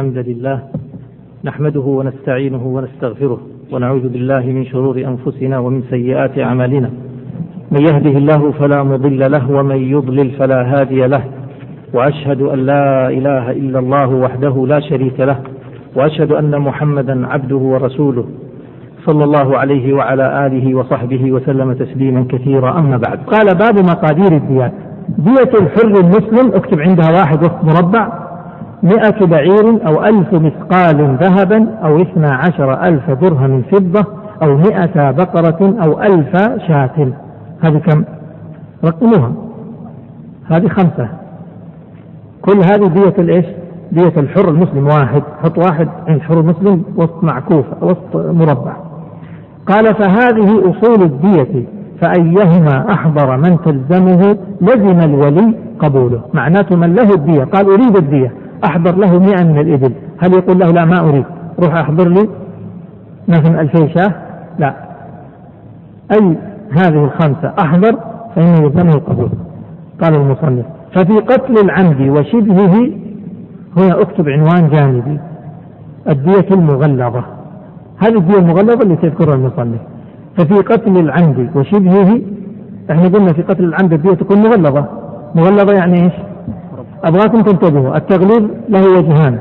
الحمد لله نحمده ونستعينه ونستغفره ونعوذ بالله من شرور أنفسنا ومن سيئات أعمالنا. من يهده الله فلا مضل له ومن يضلل فلا هادي له. وأشهد أن لا إله إلا الله وحده لا شريك له. وأشهد أن محمدا عبده ورسوله. صلى الله عليه وعلى آله وصحبه وسلم تسليما كثيرا. أما بعد قال باب مقادير الديات. دية الحر المسلم اكتب عندها واحد وسط مربع. مئة بعير أو ألف مثقال ذهبا أو اثنا عشر ألف درهم فضة أو مئة بقرة أو ألف شاة. هذه كم؟ رقموها. هذه خمسة. كل هذه دية الإيش؟ دية الحر المسلم. واحد. حط واحد عند حر المسلم وسط معكوف وسط مربع. قال فهذه أصول الدية فأيهما أحضر من تلزمه لزم الولي قبوله. معناته من له الدية. قال أريد الدية. أحضر له مئة من الإبل. هل يقول له لا ما أريد. روح أحضر لي مثلا ألفي شاة. لا. أي هذه الخمسة أحضر فإنه يلزمه القبول قال المصنف ففي قتل العمد وشبهه هنا أكتب عنوان جانبي. الدية المغلظة. هذه الدية المغلظة اللي تذكرها المصنف؟ ففي قتل العمد وشبهه إحنا قلنا في قتل العمد الدية تكون مغلظة. مغلظة يعني إيش؟ أبغاكم تنتبهوا التغليظ له وجهان.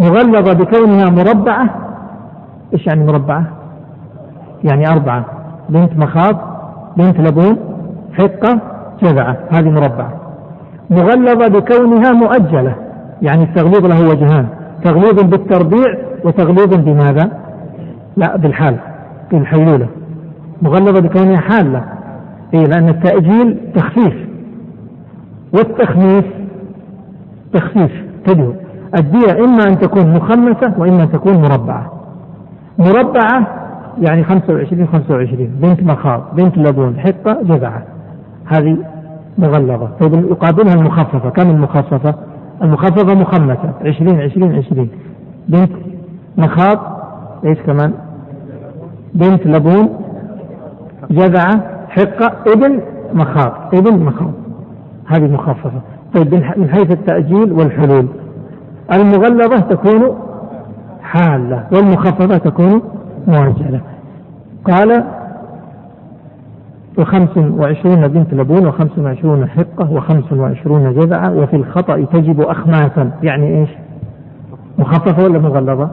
مغلظة بكونها مربعة إيش يعني مربعة؟ يعني أربعة بنت مخاض بنت لبون حقة جذعة هذه مربعة. مغلظة بكونها مؤجلة يعني التغليظ له وجهان. تغليظ بالتربيع وتغليظ بماذا؟ لا بالحال بالحيلولة. مغلظة بكونها حالة إيه لأن التأجيل تخفيف. والتخميس. تخفيف انتبهوا الدية إما أن تكون مخمسة وإما أن تكون مربعة. مربعة يعني 25 25 بنت مخاض بنت لبون حقة جذعة. هذه مغلظة. طيب يقابلها المخففة. كم المخففة؟ المخففة مخمسة. 20 20 20 بنت مخاض إيش كمان؟ بنت لبون جذعة حقة إبن مخاض. إبن مخاض. هذه مخففة طيب من حيث التأجيل والحلول. المغلظة تكون حالة والمخففة تكون مؤجلة قال وخمس وعشرون بنت لبون وخمس وعشرون حقة وخمس وعشرون جذعة وفي الخطأ تجب أخماسا. يعني إيش؟ مخففة ولا مغلظة؟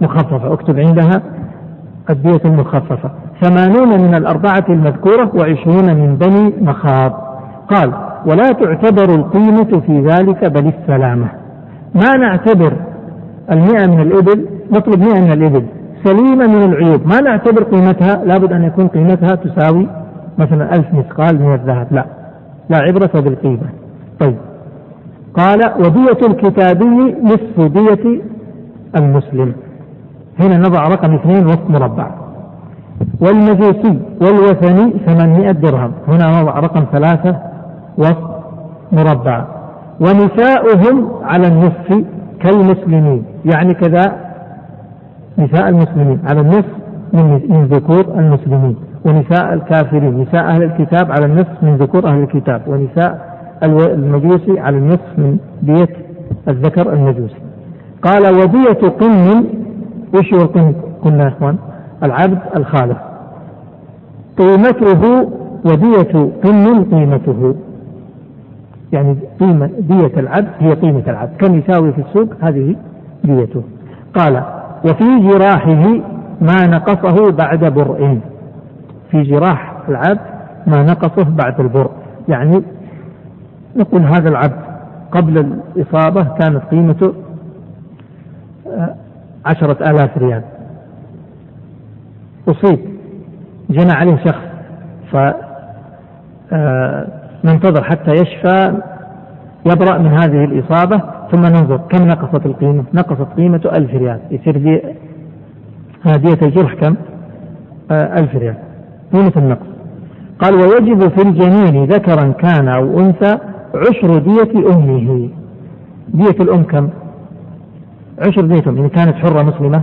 مخففة. اكتب عندها الدية المخففة. ثمانون من الأربعة المذكورة وعشرون من بني مخاض. قال ولا تعتبر القيمة في ذلك بل السلامة. ما نعتبر المئة من الإبل نطلب مئة من الإبل سليمة من العيوب. ما نعتبر قيمتها؟ لابد أن يكون قيمتها تساوي مثلا ألف مثقال من الذهب. لا لا عبرة بالقيمة. طيب. قال ودية الكتابي نصف دية المسلم. هنا نضع رقم اثنين وسط مربع. والمجوسي والوثني ثمانمائة درهم. هنا نضع رقم ثلاثة وسط مربع. ونساؤهم على النصف كالمسلمين. يعني كذا نساء المسلمين. على النصف من ذكور المسلمين. ونساء الكافرين. نساء أهل الكتاب على النصف من ذكور أهل الكتاب. ونساء المجوسي على النصف من دية الذكر المجوسي. قال ودية قن. وش هو القن قلنا يا إخوان. العبد الخالق. قيمته ودية قن قيمته. يعني قيمة دية العبد هي قيمة العبد. كم يساوي في السوق؟ هذه ديته. قال وفي جراحه ما نقصه بعد برء. في جراح العبد ما نقصه بعد البرء. يعني نقول هذا العبد قبل الإصابة كانت قيمته آه، عشرة آلاف ريال. أصيب جنى عليه شخص ف آه، ننتظر حتى يشفى يبرأ من هذه الإصابة ثم ننظر كم نقصت القيمة؟ نقصت قيمة ألف ريال. يصير دي دية الجرح كم؟ آه ألف ريال. قيمة النقص. قال ويجب في الجنين ذكرا كان أو أنثى عشر دية أمه. دية الأم كم؟ عشر دية أم إن كانت حرة مسلمة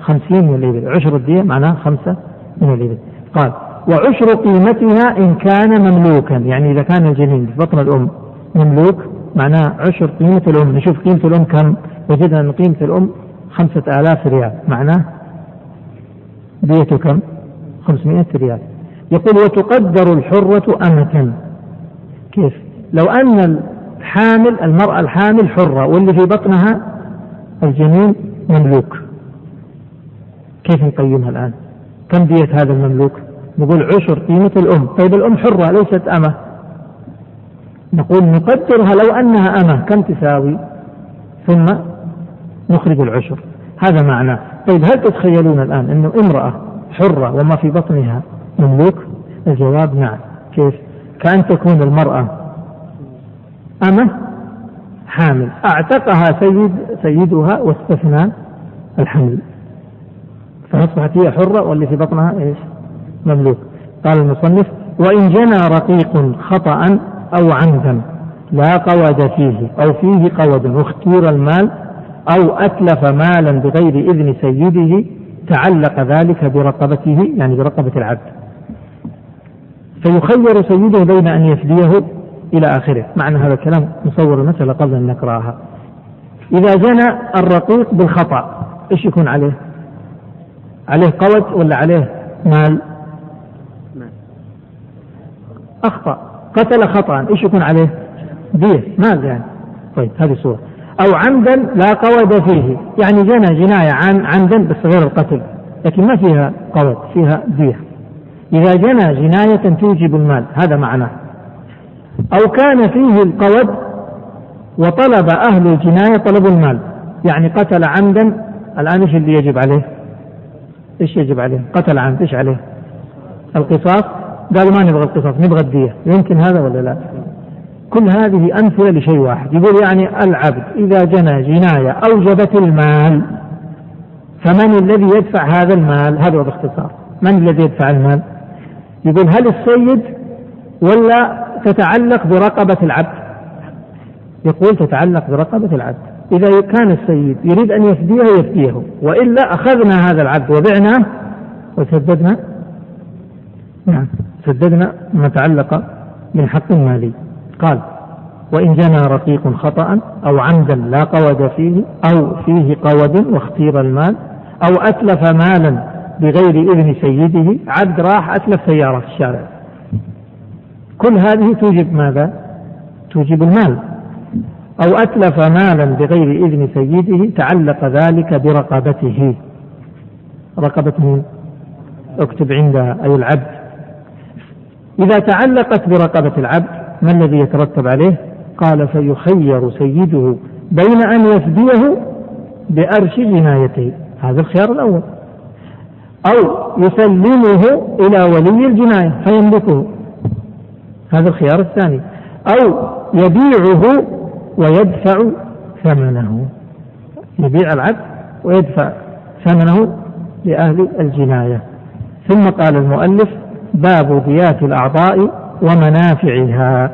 خمسين من الإبل عشر الدية معناه خمسة من الإبل قال وعشر قيمتها إن كان مملوكا يعني إذا كان الجنين في بطن الأم مملوك معناه عشر قيمة الأم نشوف قيمة الأم كم وجدنا أن قيمة الأم خمسة آلاف ريال معناه دية كم؟ خمسمائة ريال يقول وتقدر الحرة أمة كيف؟ لو أن الحامل المرأة الحامل حرة واللي في بطنها الجنين مملوك كيف نقيمها الآن؟ كم دية هذا المملوك؟ نقول عشر قيمة الأم. طيب الأم حرة ليست أمة. نقول نقدرها لو أنها أمة كم تساوي ثم نخرج العشر. هذا معناه. طيب هل تتخيلون الآن أنه امرأة حرة وما في بطنها مملوك؟ الجواب نعم. كيف؟ كأن تكون المرأة أمة حامل. أعتقها سيد سيدها واستثنى الحمل. فأصبحت هي حرة واللي في بطنها إيش؟ مملوك. قال المصنف وإن جنى رقيق خطأ أو عمدا لا قود فيه أو فيه قود واختير المال أو أتلف مالا بغير إذن سيده تعلق ذلك برقبته يعني برقبة العبد. فيخير سيده بين أن يفديه إلى آخره. معنى هذا الكلام نصور المسألة قبل أن نقرأها. إذا جنى الرقيق بالخطأ إيش يكون عليه؟ عليه قود ولا عليه مال؟ أخطأ. قتل خطأ. إيش يكون عليه؟ دية مال يعني. طيب هذه صورة. أو عمدا لا قود فيه. يعني جنى جناية عن عمدا بس غير القتل. لكن ما فيها قود فيها دية إذا جنى جناية توجب المال. هذا معناه. أو كان فيه القود وطلب أهل الجناية طلب المال. يعني قتل عمدا. الآن إيش اللي يجب عليه؟ إيش يجب عليه؟ قتل عمد. إيش عليه؟ القصاص. قالوا ما نبغى القصاص نبغى الدية. يمكن هذا ولا لا؟ كل هذه أمثلة لشيء واحد. يقول يعني العبد إذا جنى جناية أوجبت المال فمن الذي يدفع هذا المال؟ هذا هو باختصار. من الذي يدفع المال؟ يقول هل السيد ولا تتعلق برقبة العبد؟ يقول تتعلق برقبة العبد. إذا كان السيد يريد أن يفديه يفديه وإلا أخذنا هذا العبد وبعناه وسددنا. نعم. سددنا ما تعلق من حق مالي قال وإن جنى رقيق خطأ أو عمدا لا قود فيه أو فيه قود واختير المال أو أتلف مالا بغير إذن سيده عبد راح أتلف سيارة في الشارع. كل هذه توجب ماذا؟ توجب المال. أو أتلف مالا بغير إذن سيده تعلق ذلك برقبته. رقبة اكتب عندها أي العبد. إذا تعلقت برقبة العبد ما الذي يترتب عليه؟ قال فيخير سيده بين أن يفديه بأرش جنايته. هذا الخيار الأول. أو يسلمه إلى ولي الجناية فيملكه. هذا الخيار الثاني. أو يبيعه ويدفع ثمنه. يبيع العبد ويدفع ثمنه لأهل الجناية. ثم قال المؤلف باب ديات الأعضاء ومنافعها.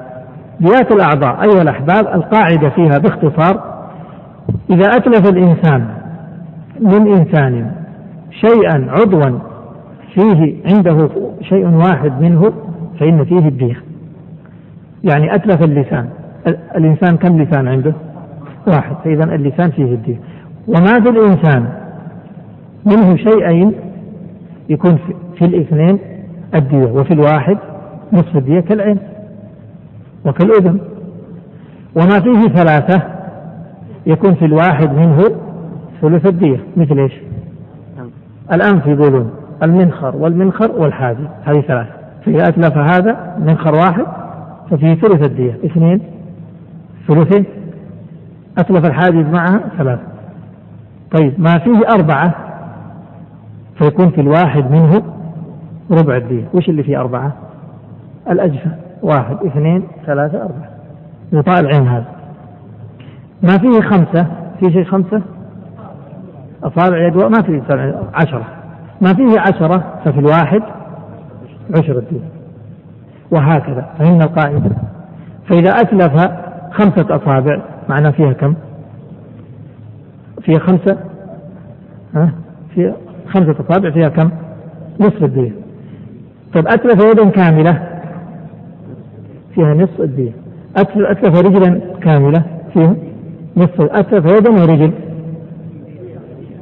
ديات الأعضاء أيها الأحباب القاعدة فيها باختصار إذا أتلف الإنسان من إنسان شيئا عضوا فيه عنده شيء واحد منه فإن فيه الدية يعني أتلف اللسان. الإنسان كم لسان عنده؟ واحد. فإذا اللسان فيه الدية وما في الإنسان منه شيئين يكون في الاثنين الدية وفي الواحد نصف الدية كالعين وكالأذن. وما فيه ثلاثة يكون في الواحد منه ثلث الدية مثل إيش؟ الأنف يقولون المنخر والمنخر والحاجب هذه ثلاثة. فإذا أتلف هذا منخر واحد ففيه ثلث الدية اثنين ثلثين أتلف الحاجب معها ثلاثة. طيب ما فيه أربعة فيكون في الواحد منه ربع الدية. وش اللي فيه أربعة؟ الأجفة. واحد اثنين ثلاثة أربعة. غطاء العين هذا. ما فيه خمسة؟ في شيء خمسة؟ أصابع يد ما فيه عشرة. ما فيه عشرة ففي الواحد عشر الدين وهكذا فهمنا القاعدة. فإذا أتلف خمسة أصابع معناه فيها كم؟ فيها خمسة؟ ها؟ فيها خمسة أصابع فيها كم؟ نصف الدين طيب أتلف يدا كاملة؟ فيها نصف الدية أتلف رجلا كاملة؟ فيها نصف أتلف يدا ورجل.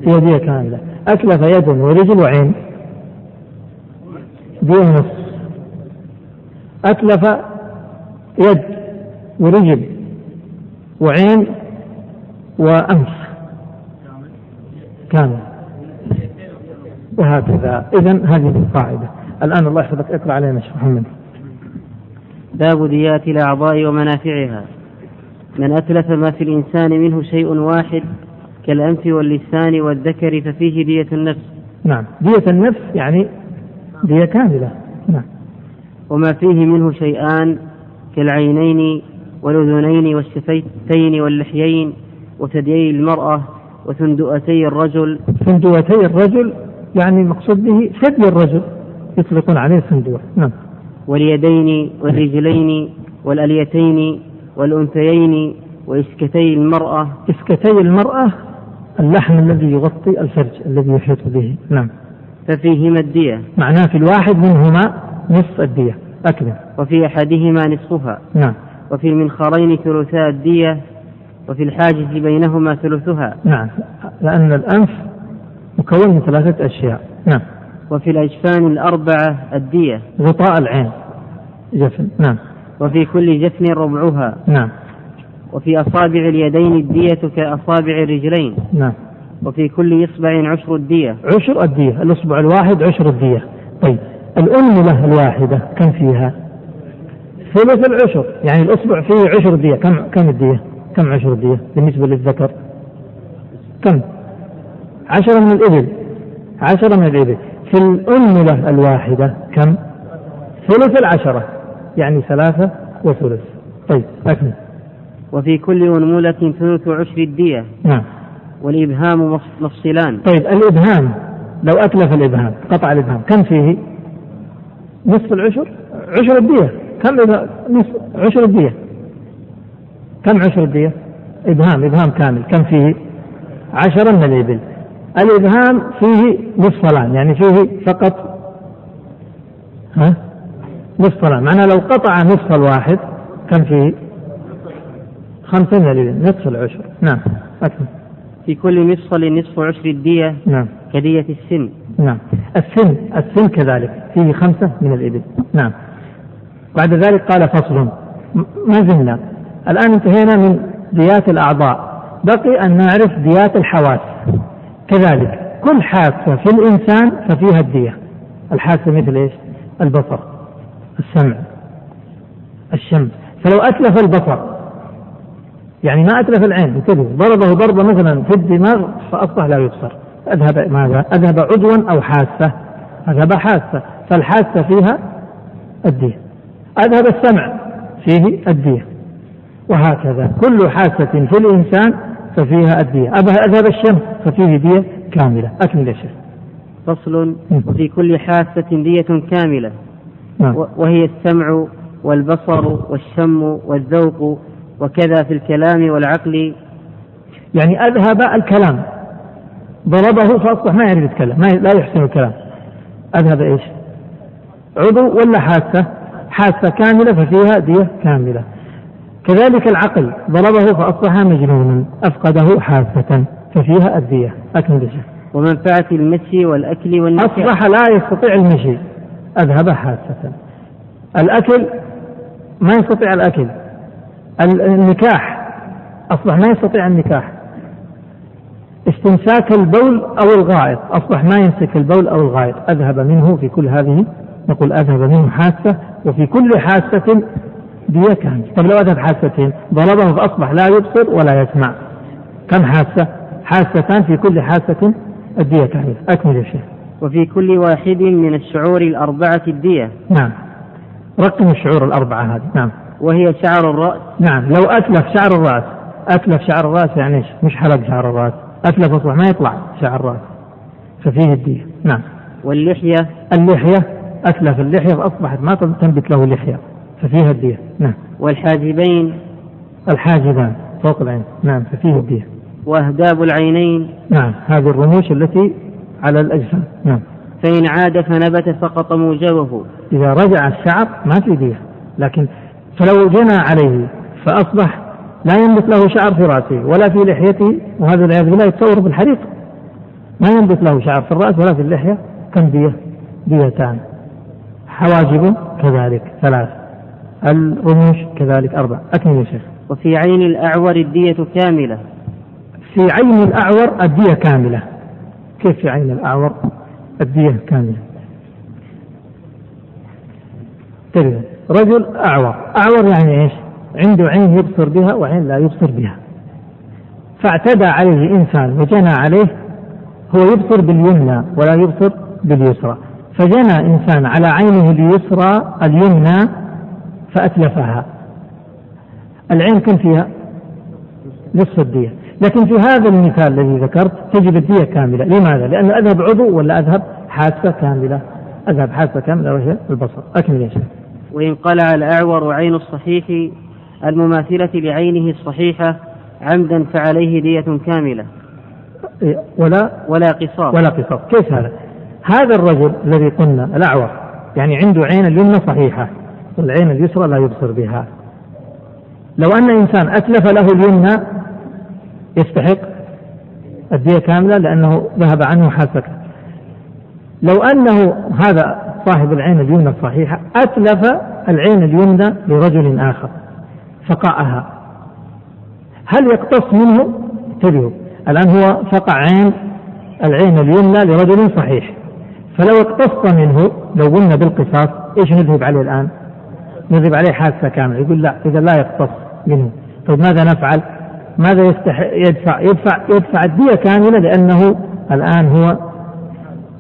هي دية كاملة. أتلف يد ورجل وعين. دية ونص أتلف يد ورجل وعين وأنف. كامل. وهكذا. إذا هذه القاعدة. الآن الله يحفظك. اقرأ علينا شيخ محمد. باب ديات الأعضاء ومنافعها. من أتلف ما في الإنسان منه شيء واحد كالأنف واللسان والذكر ففيه دية النفس. نعم. دية النفس يعني دية كاملة. نعم. وما فيه منه شيئان كالعينين والأذنين والشفتين واللحيين وثديي المرأة وثندؤتي الرجل. ثندؤتي الرجل يعني المقصود به ثدي الرجل. يطلقون عليه صندوق. نعم. واليدين والرجلين والأليتين والأنثيين وإسكتي المرأة. إسكتي المرأة اللحم الذي يغطي الفرج الذي يحيط به. نعم. ففيهما الدية. معناه في الواحد منهما نصف الدية. أكمل. وفي أحدهما نصفها. نعم. وفي المنخرين ثلثا الدية. وفي الحاجز بينهما ثلثها. نعم. لأن الأنف مكون من ثلاثة أشياء. نعم. وفي الأجفان الأربعة الدية. غطاء العين. جفن. نعم. وفي كل جفن ربعها. نعم. وفي أصابع اليدين الدية كأصابع الرجلين. نعم. وفي كل إصبع عشر الدية. عشر الدية. الإصبع الواحد عشر الدية. طيب. الأنملة الواحدة. كم فيها؟ ثلث العشر. يعني الإصبع فيه عشر دية. كم كم الدية؟ كم عشر الدية بالنسبة للذكر. كم؟ عشرة من الإبل. عشرة من الإبل. في الأنملة الواحدة كم؟ ثلث العشرة يعني ثلاثة وثلث. طيب أكمل. وفي كل أنملة ثلث عشر الدية. نعم. والإبهام مفصلان. طيب الإبهام لو أتلف الإبهام قطع الإبهام كم فيه؟ نصف العشر؟ عشر الدية. كم نصف عشر الدية. كم عشر الدية؟ إبهام إبهام كامل. كم فيه؟ عشرة من الإبل. الإبهام فيه نصف يعني فيه فقط ها؟ نصف معناه لو قطع نصف الواحد كم فيه خمسة من الإبل نصف العشر. نعم. أكمل في كل مفصل نصف عشر الدية نعم. كدية السن. نعم. السن السن كذلك فيه خمسة من الإبل. نعم. بعد ذلك قال فصل. ما زلنا. الآن انتهينا من ديات الأعضاء. بقي أن نعرف ديات الحواس. كذلك كل حاسة في الإنسان ففيها الدية. الحاسة مثل إيش؟ البصر السمع الشم فلو أتلف البصر يعني ما أتلف العين انتبه ضربه ضربة مثلا في الدماغ فأصبح لا يبصر. أذهب ماذا؟ أذهب عضوا أو حاسة أذهب حاسة فالحاسة فيها الدية. أذهب السمع فيه الدية. وهكذا. كل حاسة في الإنسان ففيها الدية أذهب الشمس؟ ففيه دية كاملة. أكمل يا شيخ. فصل وفي كل حاسة دية كاملة. نعم. وهي السمع والبصر والشم والذوق وكذا في الكلام والعقل. يعني أذهب الكلام. ضربه فأصبح ما يعرف يتكلم ما لا يحسن الكلام. أذهب إيش؟ عضو ولا حاسة؟ حاسة كاملة ففيها دية كاملة. كذلك العقل ضربه فأصبح مجنونا أفقده حاسة ففيها الدية أكمل شيخ ومنفعة المشي والأكل والنكاح أصبح لا يستطيع المشي أذهب حاسة الأكل ما يستطيع الأكل. النكاح أصبح ما يستطيع النكاح. استمساك البول أو الغائط أصبح ما يمسك البول أو الغائط. أذهب منه في كل هذه نقول أذهب منه حاسة وفي كل حاسة كاملة طيب لو أذهب حاستين ضربه فأصبح لا يبصر ولا يسمع. كم حاسة؟ حاستان في كل حاسة الدية كاملة أكمل يا شيخ. وفي كل واحد من الشعور الأربعة الدية. نعم. رقم الشعور الأربعة هذه. نعم. وهي شعر الرأس. نعم. لو أتلف شعر الرأس أتلف شعر الرأس يعني إيش؟ مش حلق شعر الرأس. أتلف أصبح ما يطلع شعر الرأس. ففيه الدية. نعم. واللحية. اللحية أتلف اللحية فأصبحت ما تنبت له لحية. ففيها الدية. نعم. والحاجبين. الحاجبان. فوق العين. نعم ففيه الدية. وأهداب العينين. نعم هذه الرموش التي على الأجسام. نعم. فإن عاد فنبت سقط موجبه. إذا رجع الشعر ما في دية. لكن فلو جنى عليه فأصبح لا ينبت له شعر في رأسه ولا في لحيته وهذا والعياذ بالله يتصور بالحريق ما ينبت له شعر في الرأس ولا في اللحية. كم دية؟ ديتان. حواجب كذلك. ثلاث الرموش كذلك أربع أكمل يا شيخ. وفي عين الأعور الدية كاملة. في عين الأعور الدية كاملة. كيف في عين الأعور الدية كاملة؟ تبين رجل أعور. أعور يعني إيش؟ عنده عين يبصر بها وعين لا يبصر بها. فاعتدى عليه إنسان وجنى عليه هو يبصر باليمنى ولا يبصر باليسرى. فجنى إنسان على عينه اليسرى اليمنى فأتلفها. العين كم فيها نصف الدية. لكن في هذا المثال الذي ذكرت تجب الدية كاملة. لماذا؟ لأنه أذهب عضو ولا أذهب حاسة كاملة؟ أذهب حاسة كاملة وهي البصر. أكمل يا شيخ. وإن قلع الأعور عين الصحيح المماثلة لعينه الصحيحة عمدا فعليه دية كاملة. إيه، ولا ولا قصاص. ولا قصاص. كيف هذا؟ هذا الرجل الذي قلنا الأعور يعني عنده عين اليمنى صحيحة. والعين اليسرى لا يبصر بها. لو أن إنسان أتلف له اليمنى يستحق الدية كاملة لأنه ذهب عنه حاسة لو أنه هذا صاحب العين اليمنى الصحيحة أتلف العين اليمنى لرجل آخر فقعها هل يقتص منه؟ انتبهوا الآن هو فقع عين العين اليمنى لرجل صحيح. فلو اقتص منه لو قلنا بالقصاص إيش نذهب عليه الآن؟ نذهب عليه حادثة كاملة يقول لا إذا لا يقتص منه طيب ماذا نفعل؟ ماذا يستح... يدفع؟ يدفع يدفع الدية كاملة لأنه الآن هو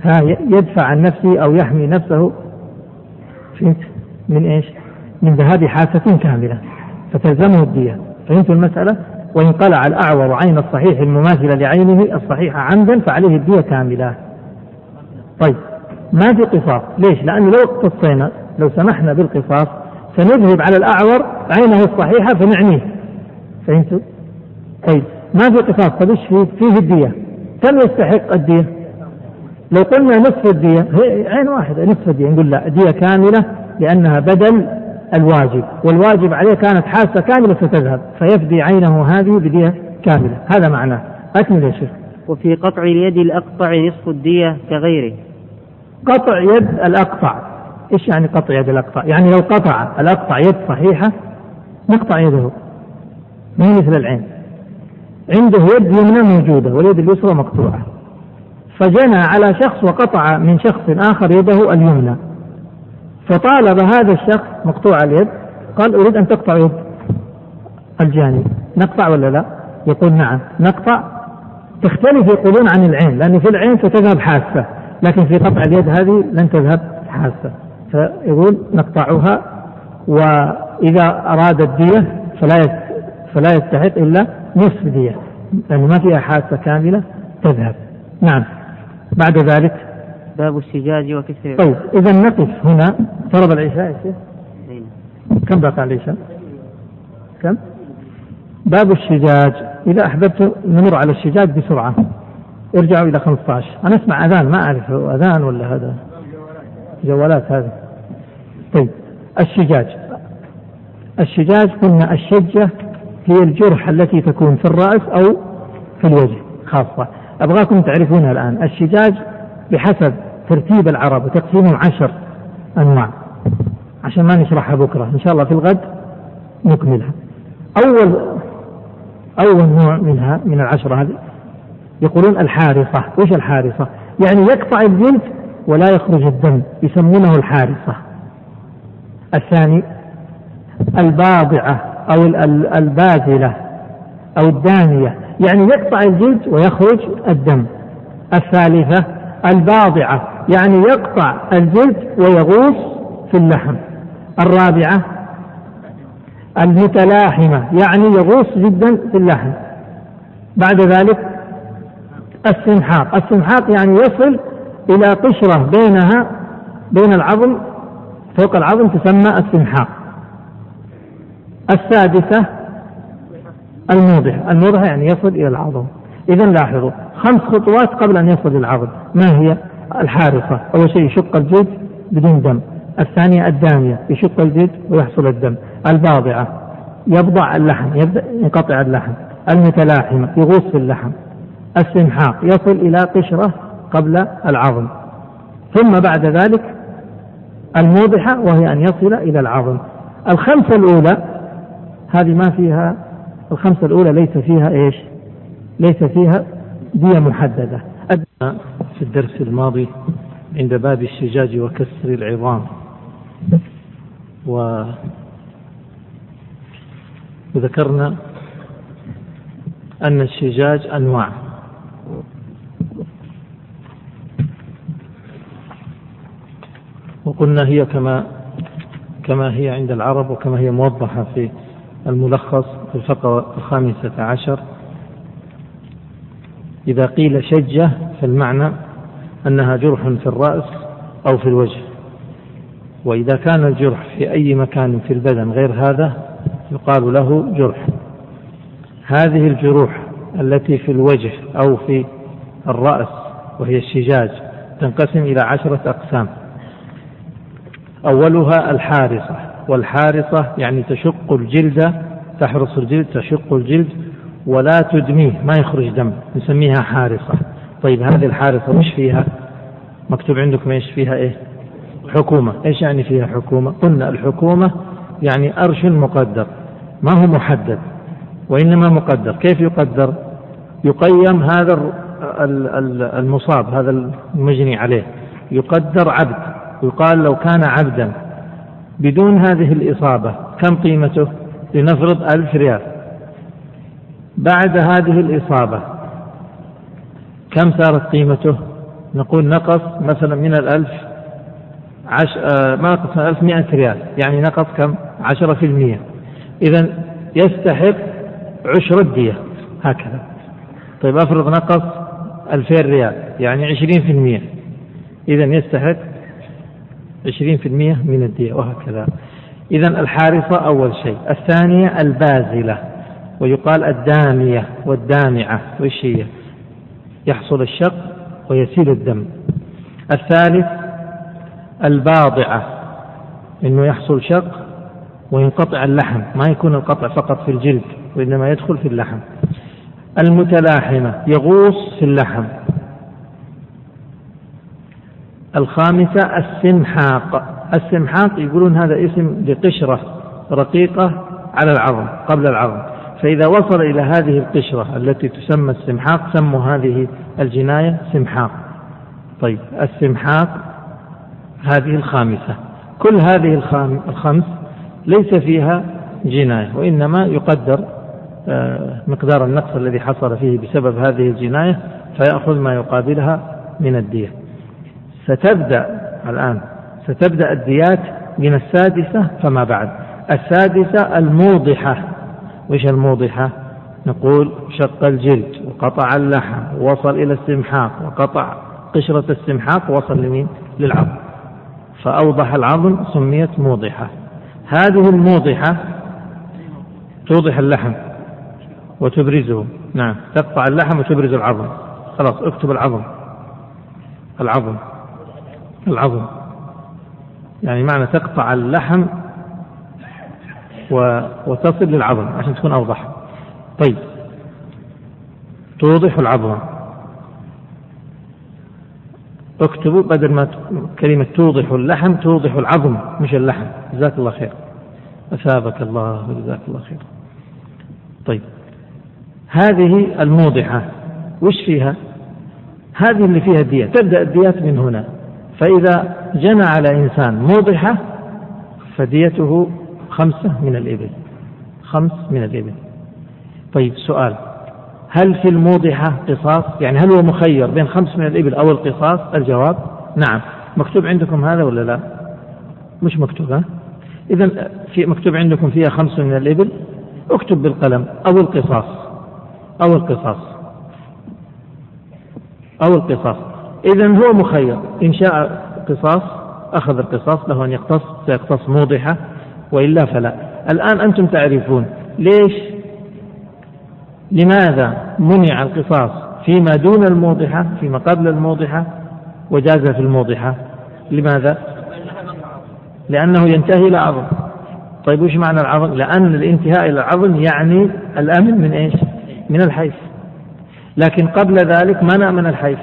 ها يدفع عن نفسه أو يحمي نفسه؟ من إيش؟ من ذهاب حاسة كاملة فتلزمه الدية فهمت المسألة؟ وإن قلع الأعور عين الصحيح المماثلة لعينه الصحيحة عمدا فعليه الدية كاملة طيب ما في قصاص ليش؟ لأنه لو اقتصينا لو سمحنا بالقصاص سنذهب على الأعور عينه الصحيحة فنعنيه. فهمتوا؟ طيب. ما في قصاص؟ طيب إيش فيه؟ فيه الدية. كم يستحق الدية؟ لو قلنا نصف الدية عين واحدة نصف الدية. نقول لا دية كاملة لأنها بدل الواجب والواجب عليه كانت حاسة كاملة ستذهب فيفدي عينه هذه بدية كاملة. هذا معناه. أكمل يا شيخ. وفي قطع اليد الأقطع نصف الدية كغيره. قطع يد الأقطع. إيش يعني قطع يد الأقطع يعني لو قطع الأقطع يد صحيحة نقطع يده. ما هي مثل العين. عنده يد يمنى موجودة واليد اليسرى مقطوعة. فجنى على شخص وقطع من شخص آخر يده اليمنى. فطالب هذا الشخص مقطوع اليد قال أريد أن تقطع يد الجاني. نقطع ولا لا؟ يقول نعم. نقطع تختلف يقولون عن العين لأن في العين ستذهب حاسة لكن في قطع اليد هذه لن تذهب حاسة. فيقول نقطعها وإذا أراد الدية فلا فلا يستحق إلا نصف دية لأنه ما فيها حاسة كاملة تذهب. نعم. بعد ذلك باب الشجاج وكسر طيب إذا نقف هنا. فرض العشاء يا شيخ؟ كم بقى العشاء؟ كم؟ باب الشجاج إذا أحببت نمر على الشجاج بسرعة. ارجعوا إلى 15 أنا أسمع أذان ما أعرف أذان ولا هذا. جوالات هذه. طيب الشجاج. الشجاج قلنا الشجة هي الجرح التي تكون في الرأس أو في الوجه خاصة. أبغاكم تعرفونها الآن. الشجاج بحسب ترتيب العرب وتقسيمهم عشر أنواع. عشان ما نشرحها بكرة إن شاء الله في الغد نكملها. أول أول نوع منها من العشرة هذه يقولون الحارصة. وش الحارصة؟ يعني يقطع الجلد ولا يخرج الدم يسمونه الحارصة الثاني الباضعة أو الباذلة أو الدانية يعني يقطع الجلد ويخرج الدم. الثالثة الباضعة يعني يقطع الجلد ويغوص في اللحم. الرابعة المتلاحمة يعني يغوص جدا في اللحم. بعد ذلك السمحاق السمحاق يعني يصل إلى قشرة بينها بين العظم فوق العظم تسمى السمحاق. السادسة الموضح. الموضح يعني يصل إلى العظم. إذا لاحظوا خمس خطوات قبل أن يصل العظم. ما هي؟ الحارصة أول شيء يشق الجلد بدون دم. الثانية الدامية. يشق الجلد ويحصل الدم. الباضعة. يبضع اللحم يبدأ ينقطع اللحم. المتلاحمة يغوص في اللحم. السمحاق. يصل إلى قشرة قبل العظم. ثم بعد ذلك الموضحة وهي أن يصل إلى العظم. الخمسة الأولى هذه ما فيها الخمسة الأولى ليس فيها إيش؟ ليس فيها دية محددة. في الدرس الماضي عند باب الشجاج وكسر العظام. و وذكرنا أن الشجاج أنواع. وقلنا هي كما كما هي عند العرب وكما هي موضحة في الملخص في الفقرة الخامسة عشر. إذا قيل شجة فالمعنى أنها جرح في الرأس أو في الوجه. وإذا كان الجرح في أي مكان في البدن غير هذا يقال له جرح. هذه الجروح التي في الوجه أو في الرأس وهي الشجاج تنقسم إلى عشرة أقسام. أولها الحارصة والحارصة يعني تشق الجلد تحرص الجلد تشق الجلد ولا تدميه ما يخرج دم نسميها حارصة طيب هذه الحارصة وش فيها؟ مكتوب عندكم إيش فيها؟ إيه؟ حكومة. إيش يعني فيها حكومة؟ قلنا الحكومة يعني أرش مقدر ما هو محدد وإنما مقدر. كيف يقدر؟ يقيم هذا المصاب هذا المجني عليه. يقدر عبد. يقال لو كان عبدا بدون هذه الإصابة كم قيمته؟ لنفرض ألف ريال. بعد هذه الإصابة كم صارت قيمته؟ نقول نقص مثلا من الألف عش... آه ما نقص من الألف مئة ريال. يعني نقص كم؟ عشرة في المية إذا يستحق عشر الدية. هكذا. طيب أفرض نقص ألفين ريال يعني عشرين في المية إذا يستحق عشرين في المية من الدية وهكذا. إذا الحارصة أول شيء. الثانية البازلة ويقال الدامية والدامعة وش هي يحصل الشق ويسيل الدم. الثالث الباضعة إنه يحصل شق وينقطع اللحم. ما يكون القطع فقط في الجلد وإنما يدخل في اللحم. المتلاحمة يغوص في اللحم. الخامسة السمحاق. السمحاق يقولون هذا اسم لقشرة رقيقة على العظم قبل العظم. فإذا وصل إلى هذه القشرة التي تسمى السمحاق سموا هذه الجناية سمحاق. طيب السمحاق هذه الخامسة. كل هذه الخمس ليس فيها جناية وإنما يقدر آه، مقدار النقص الذي حصل فيه بسبب هذه الجناية فيأخذ ما يقابلها من الدية. ستبدأ الآن ستبدأ الديات من السادسة فما بعد. السادسة الموضحة. وش الموضحة؟ نقول شق الجلد وقطع اللحم ووصل إلى السمحاق وقطع قشرة السمحاق وصل لمين؟ للعظم. فأوضح العظم سميت موضحة. هذه الموضحة توضح اللحم وتبرزه. نعم تقطع اللحم وتبرز العظم. خلاص اكتب العظم. العظم. العظم. يعني معنى تقطع اللحم. وتصل للعظم عشان تكون أوضح. طيب. توضح العظم. اكتبوا بدل ما كلمة توضح اللحم توضح العظم مش اللحم. جزاك الله خير. أثابك الله وجزاك الله خير. طيب. هذه الموضحة وش فيها؟ هذه اللي فيها الديات تبدأ الديات من هنا. فإذا جنى على إنسان موضحة فديته خمسة من الإبل. خمس من الإبل. طيب سؤال. هل في الموضحة قصاص؟ يعني هل هو مخير بين خمس من الإبل أو القصاص؟ الجواب نعم. مكتوب عندكم هذا ولا لا؟ مش مكتوب ها؟ إذا في مكتوب عندكم فيها خمس من الإبل. اكتب بالقلم أو القصاص. أو القصاص. أو القصاص. إذا هو مخير. إن شاء قصاص أخذ القصاص له أن يقتص سيقتص موضحة وإلا فلا. الآن أنتم تعرفون ليش لماذا منع القصاص فيما دون الموضحة فيما قبل الموضحة وجاز في الموضحة؟ لماذا؟ لأنه ينتهي إلى عظم. طيب وش معنى العظم؟ لأن الانتهاء إلى العظم يعني الأمن من إيش؟ من الحيف لكن قبل ذلك منع من الحيف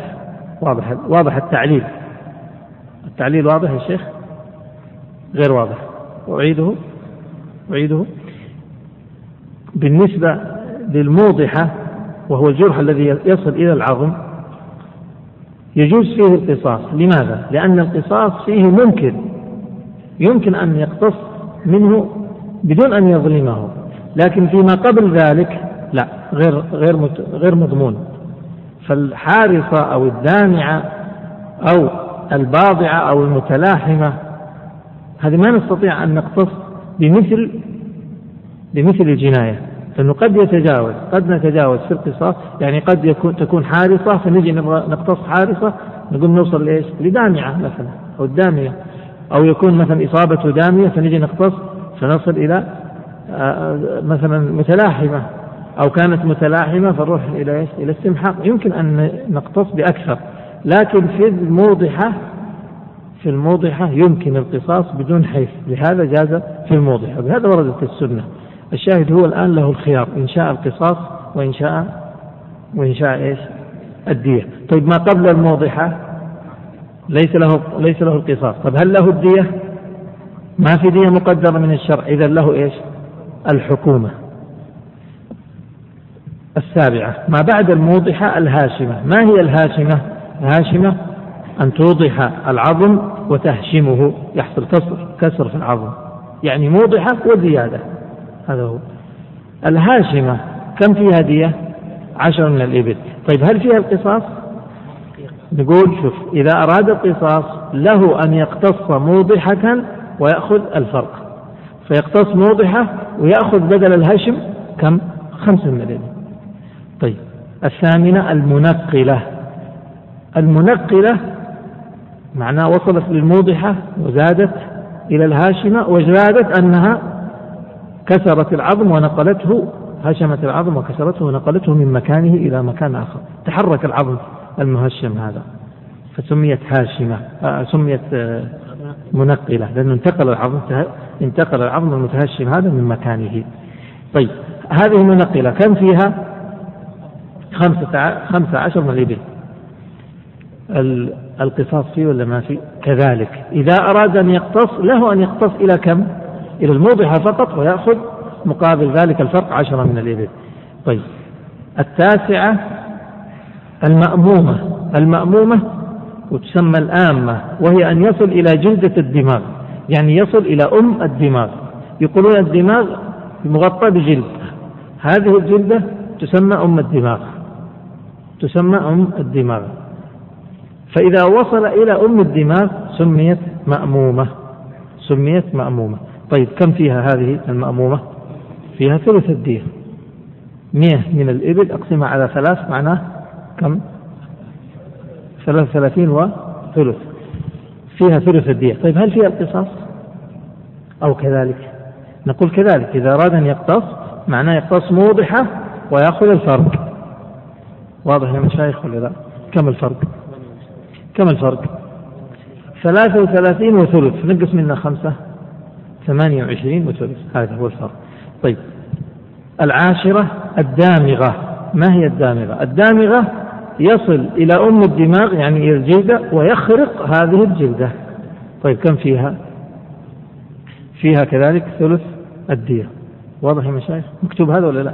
واضح واضح التعليل. التعليل واضح يا شيخ؟ غير واضح. أعيده أعيده. بالنسبة للموضحة وهو الجرح الذي يصل إلى العظم يجوز فيه القصاص. لماذا؟ لأن القصاص فيه ممكن. يمكن أن يقتص منه بدون أن يظلمه. لكن فيما قبل ذلك لا غير غير غير مضمون. فالحارصة أو الدامعة أو الباضعة أو المتلاحمة هذه ما نستطيع أن نقتص بمثل بمثل الجناية لأنه قد يتجاوز قد نتجاوز في القصاص يعني قد يكون تكون حارصة فنجي نقتص حارصة نقول نوصل لإيش؟ لدامعة مثلا أو الدامية أو يكون مثلا إصابته دامية فنجي نقتص فنصل إلى آه، آه، مثلا متلاحمة أو كانت متلاحمة فنروح إلى إيش؟ إلى استمحاق. يمكن أن نقتص بأكثر. لكن في الموضحة في الموضحة يمكن القصاص بدون حيف. لهذا جاز في الموضحة. بهذا وردت السنة. الشاهد هو الآن له الخيار. إن شاء القصاص وإن شاء وإن شاء إيش؟ الدية. طيب ما قبل الموضحة؟ ليس له ليس له القصاص. طيب هل له الدية؟ ما في دية مقدرة من الشرع. إذا له إيش؟ الحكومة. السابعة. ما بعد الموضحة الهاشمة. ما هي الهاشمة؟ الهاشمة أن توضح العظم وتهشمه. يحصل كسر كسر في العظم. يعني موضحة وزيادة. هذا هو. الهاشمة كم فيها دية؟ عشر من الإبل. طيب هل فيها القصاص؟ نقول شوف إذا أراد القصاص له أن يقتص موضحة ويأخذ الفرق. فيقتص موضحة ويأخذ بدل الهشم كم؟ خمسة من الإبل. الثامنة المنقلة. المنقلة معناه وصلت للموضحة وزادت إلى الهاشمة وزادت أنها كسرت العظم ونقلته هشمت العظم وكسرته ونقلته من مكانه إلى مكان آخر. تحرك العظم المهشم هذا. فسميت هاشمة آه سميت آه منقلة. لأنه انتقل العظم انتقل العظم المتهشم هذا من مكانه. طيب هذه منقلة كم فيها؟ خمسة, خمسة عشر من الإبل القصاص فيه ولا ما فيه؟ كذلك. إذا أراد أن يقتص له أن يقتص إلى كم؟ إلى الموضحة فقط ويأخذ مقابل ذلك الفرق عشرة من الإبل. طيب. التاسعة المأمومة. المأمومة وتسمى الآمة وهي أن يصل إلى جلدة الدماغ. يعني يصل إلى أم الدماغ. يقولون الدماغ مغطى بجلد. هذه الجلدة تسمى أم الدماغ. تسمى أم الدماغ. فإذا وصل إلى أم الدماغ سميت مأمومة. سميت مأمومة. طيب كم فيها هذه المأمومة؟ فيها ثلث الدية. مئة من الإبل أقسمها على ثلاث معناه كم؟ ثلاث ثلاثين وثلث. فيها ثلث الدية. طيب هل فيها القصاص؟ أو كذلك. نقول كذلك إذا أراد أن يقتص معناه يقتص موضحة ويأخذ الفرق. واضح يا مشايخ ولا لا؟ كم الفرق؟ كم الفرق؟ ثلاثة وثلاثين وثلث نقص منها خمسة ثمانية وعشرين وثلث هذا هو الفرق. طيب العاشرة الدامغة. ما هي الدامغة؟ الدامغة يصل إلى أم الدماغ يعني إلى الجلدة ويخرق هذه الجلدة. طيب كم فيها؟ فيها كذلك ثلث الدية. واضح يا مشايخ؟ مكتوب هذا ولا لا؟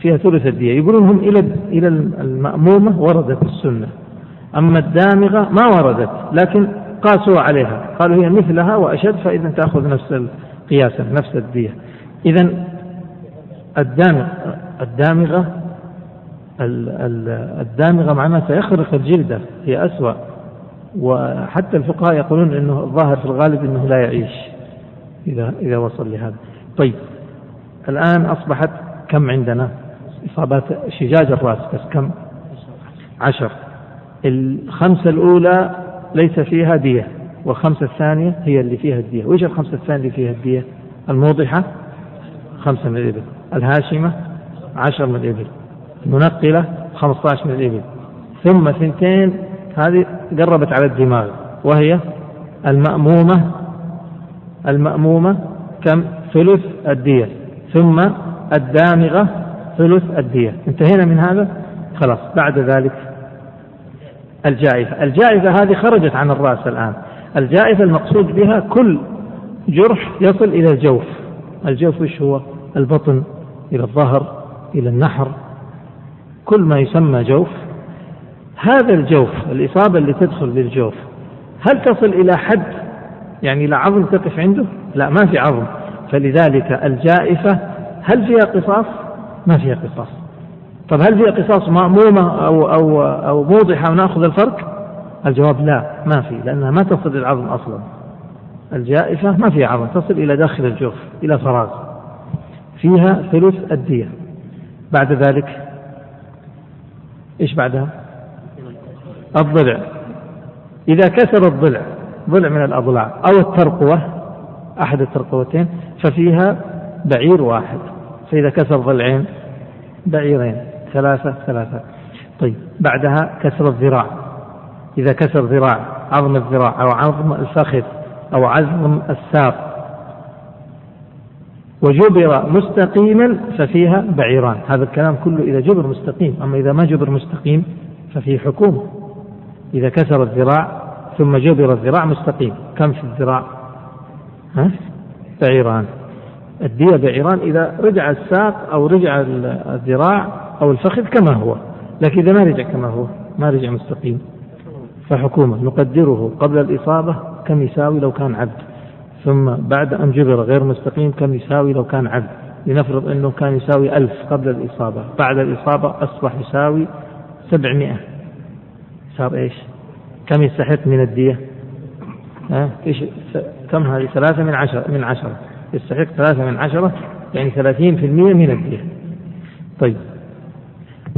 فيها ثلث الدية. يقولون هم إلى إلى المأمومة وردت السنة. أما الدامغة ما وردت لكن قاسوا عليها. قالوا هي مثلها وأشد فإذا تأخذ نفس القياسة نفس الدية. إذا الدامغ الدامغة الدامغة معناها سيخرق الجلدة هي أسوأ. وحتى الفقهاء يقولون أنه الظاهر في الغالب أنه لا يعيش إذا إذا وصل لهذا. طيب الآن أصبحت كم عندنا؟ إصابات شجاج الرأس بس كم؟ عشر. الخمسة الأولى ليس فيها دية والخمسة الثانية هي اللي فيها الدية. وإيش الخمسة الثانية اللي فيها الدية؟ الموضحة؟ خمسة من الإبل. الهاشمة؟ عشر من الإبل. المنقلة؟ خمسة عشر من الإبل. ثم ثنتين هذه قربت على الدماغ وهي المأمومة. المأمومة كم؟ ثلث الدية. ثم الدامغة. ثلث الدية. انتهينا من هذا؟ خلاص بعد ذلك الجائفة الجائفة هذه خرجت عن الرأس الآن. الجائفة المقصود بها كل جرح يصل إلى الجوف. الجوف وش هو؟ البطن إلى الظهر إلى النحر. كل ما يسمى جوف. هذا الجوف الإصابة اللي تدخل بالجوف هل تصل إلى حد؟ يعني إلى عظم تقف عنده؟ لا ما في عظم. فلذلك الجائفة هل فيها قصاص؟ ما فيها قصاص. طب هل فيها قصاص مأمومة أو أو أو موضحة ونأخذ الفرق؟ الجواب لا ما في لأنها ما تصل للعظم أصلا. الجائفة ما فيها عظم تصل إلى داخل الجوف إلى فراغ. فيها ثلث الدية. بعد ذلك إيش بعدها؟ الضلع. إذا كسر الضلع ضلع من الأضلاع أو الترقوة أحد الترقوتين ففيها بعير واحد. فإذا كسر ضلعين بعيرين ثلاثة ثلاثة. طيب بعدها كسر الذراع. إذا كسر ذراع عظم الذراع أو عظم الفخذ أو عظم الساق. وجبر مستقيما ففيها بعيران. هذا الكلام كله إذا جبر مستقيم. أما إذا ما جبر مستقيم ففيه حكومة إذا كسر الذراع ثم جبر الذراع مستقيم. كم في الذراع؟ ها؟ بعيران. الدية بعيران إذا رجع الساق أو رجع الذراع أو الفخذ كما هو. لكن إذا ما رجع كما هو ما رجع مستقيم. فحكومة نقدره قبل الإصابة كم يساوي لو كان عبد. ثم بعد أن جبر غير مستقيم كم يساوي لو كان عبد. لنفرض أنه كان يساوي ألف قبل الإصابة. بعد الإصابة أصبح يساوي سبعمائة. صار إيش؟ كم يستحق من الدية؟ ها؟ إيش؟ كم هذه؟ ثلاثة من عشرة من عشرة. يستحق ثلاثة من عشرة يعني ثلاثين في المية من الدية. طيب.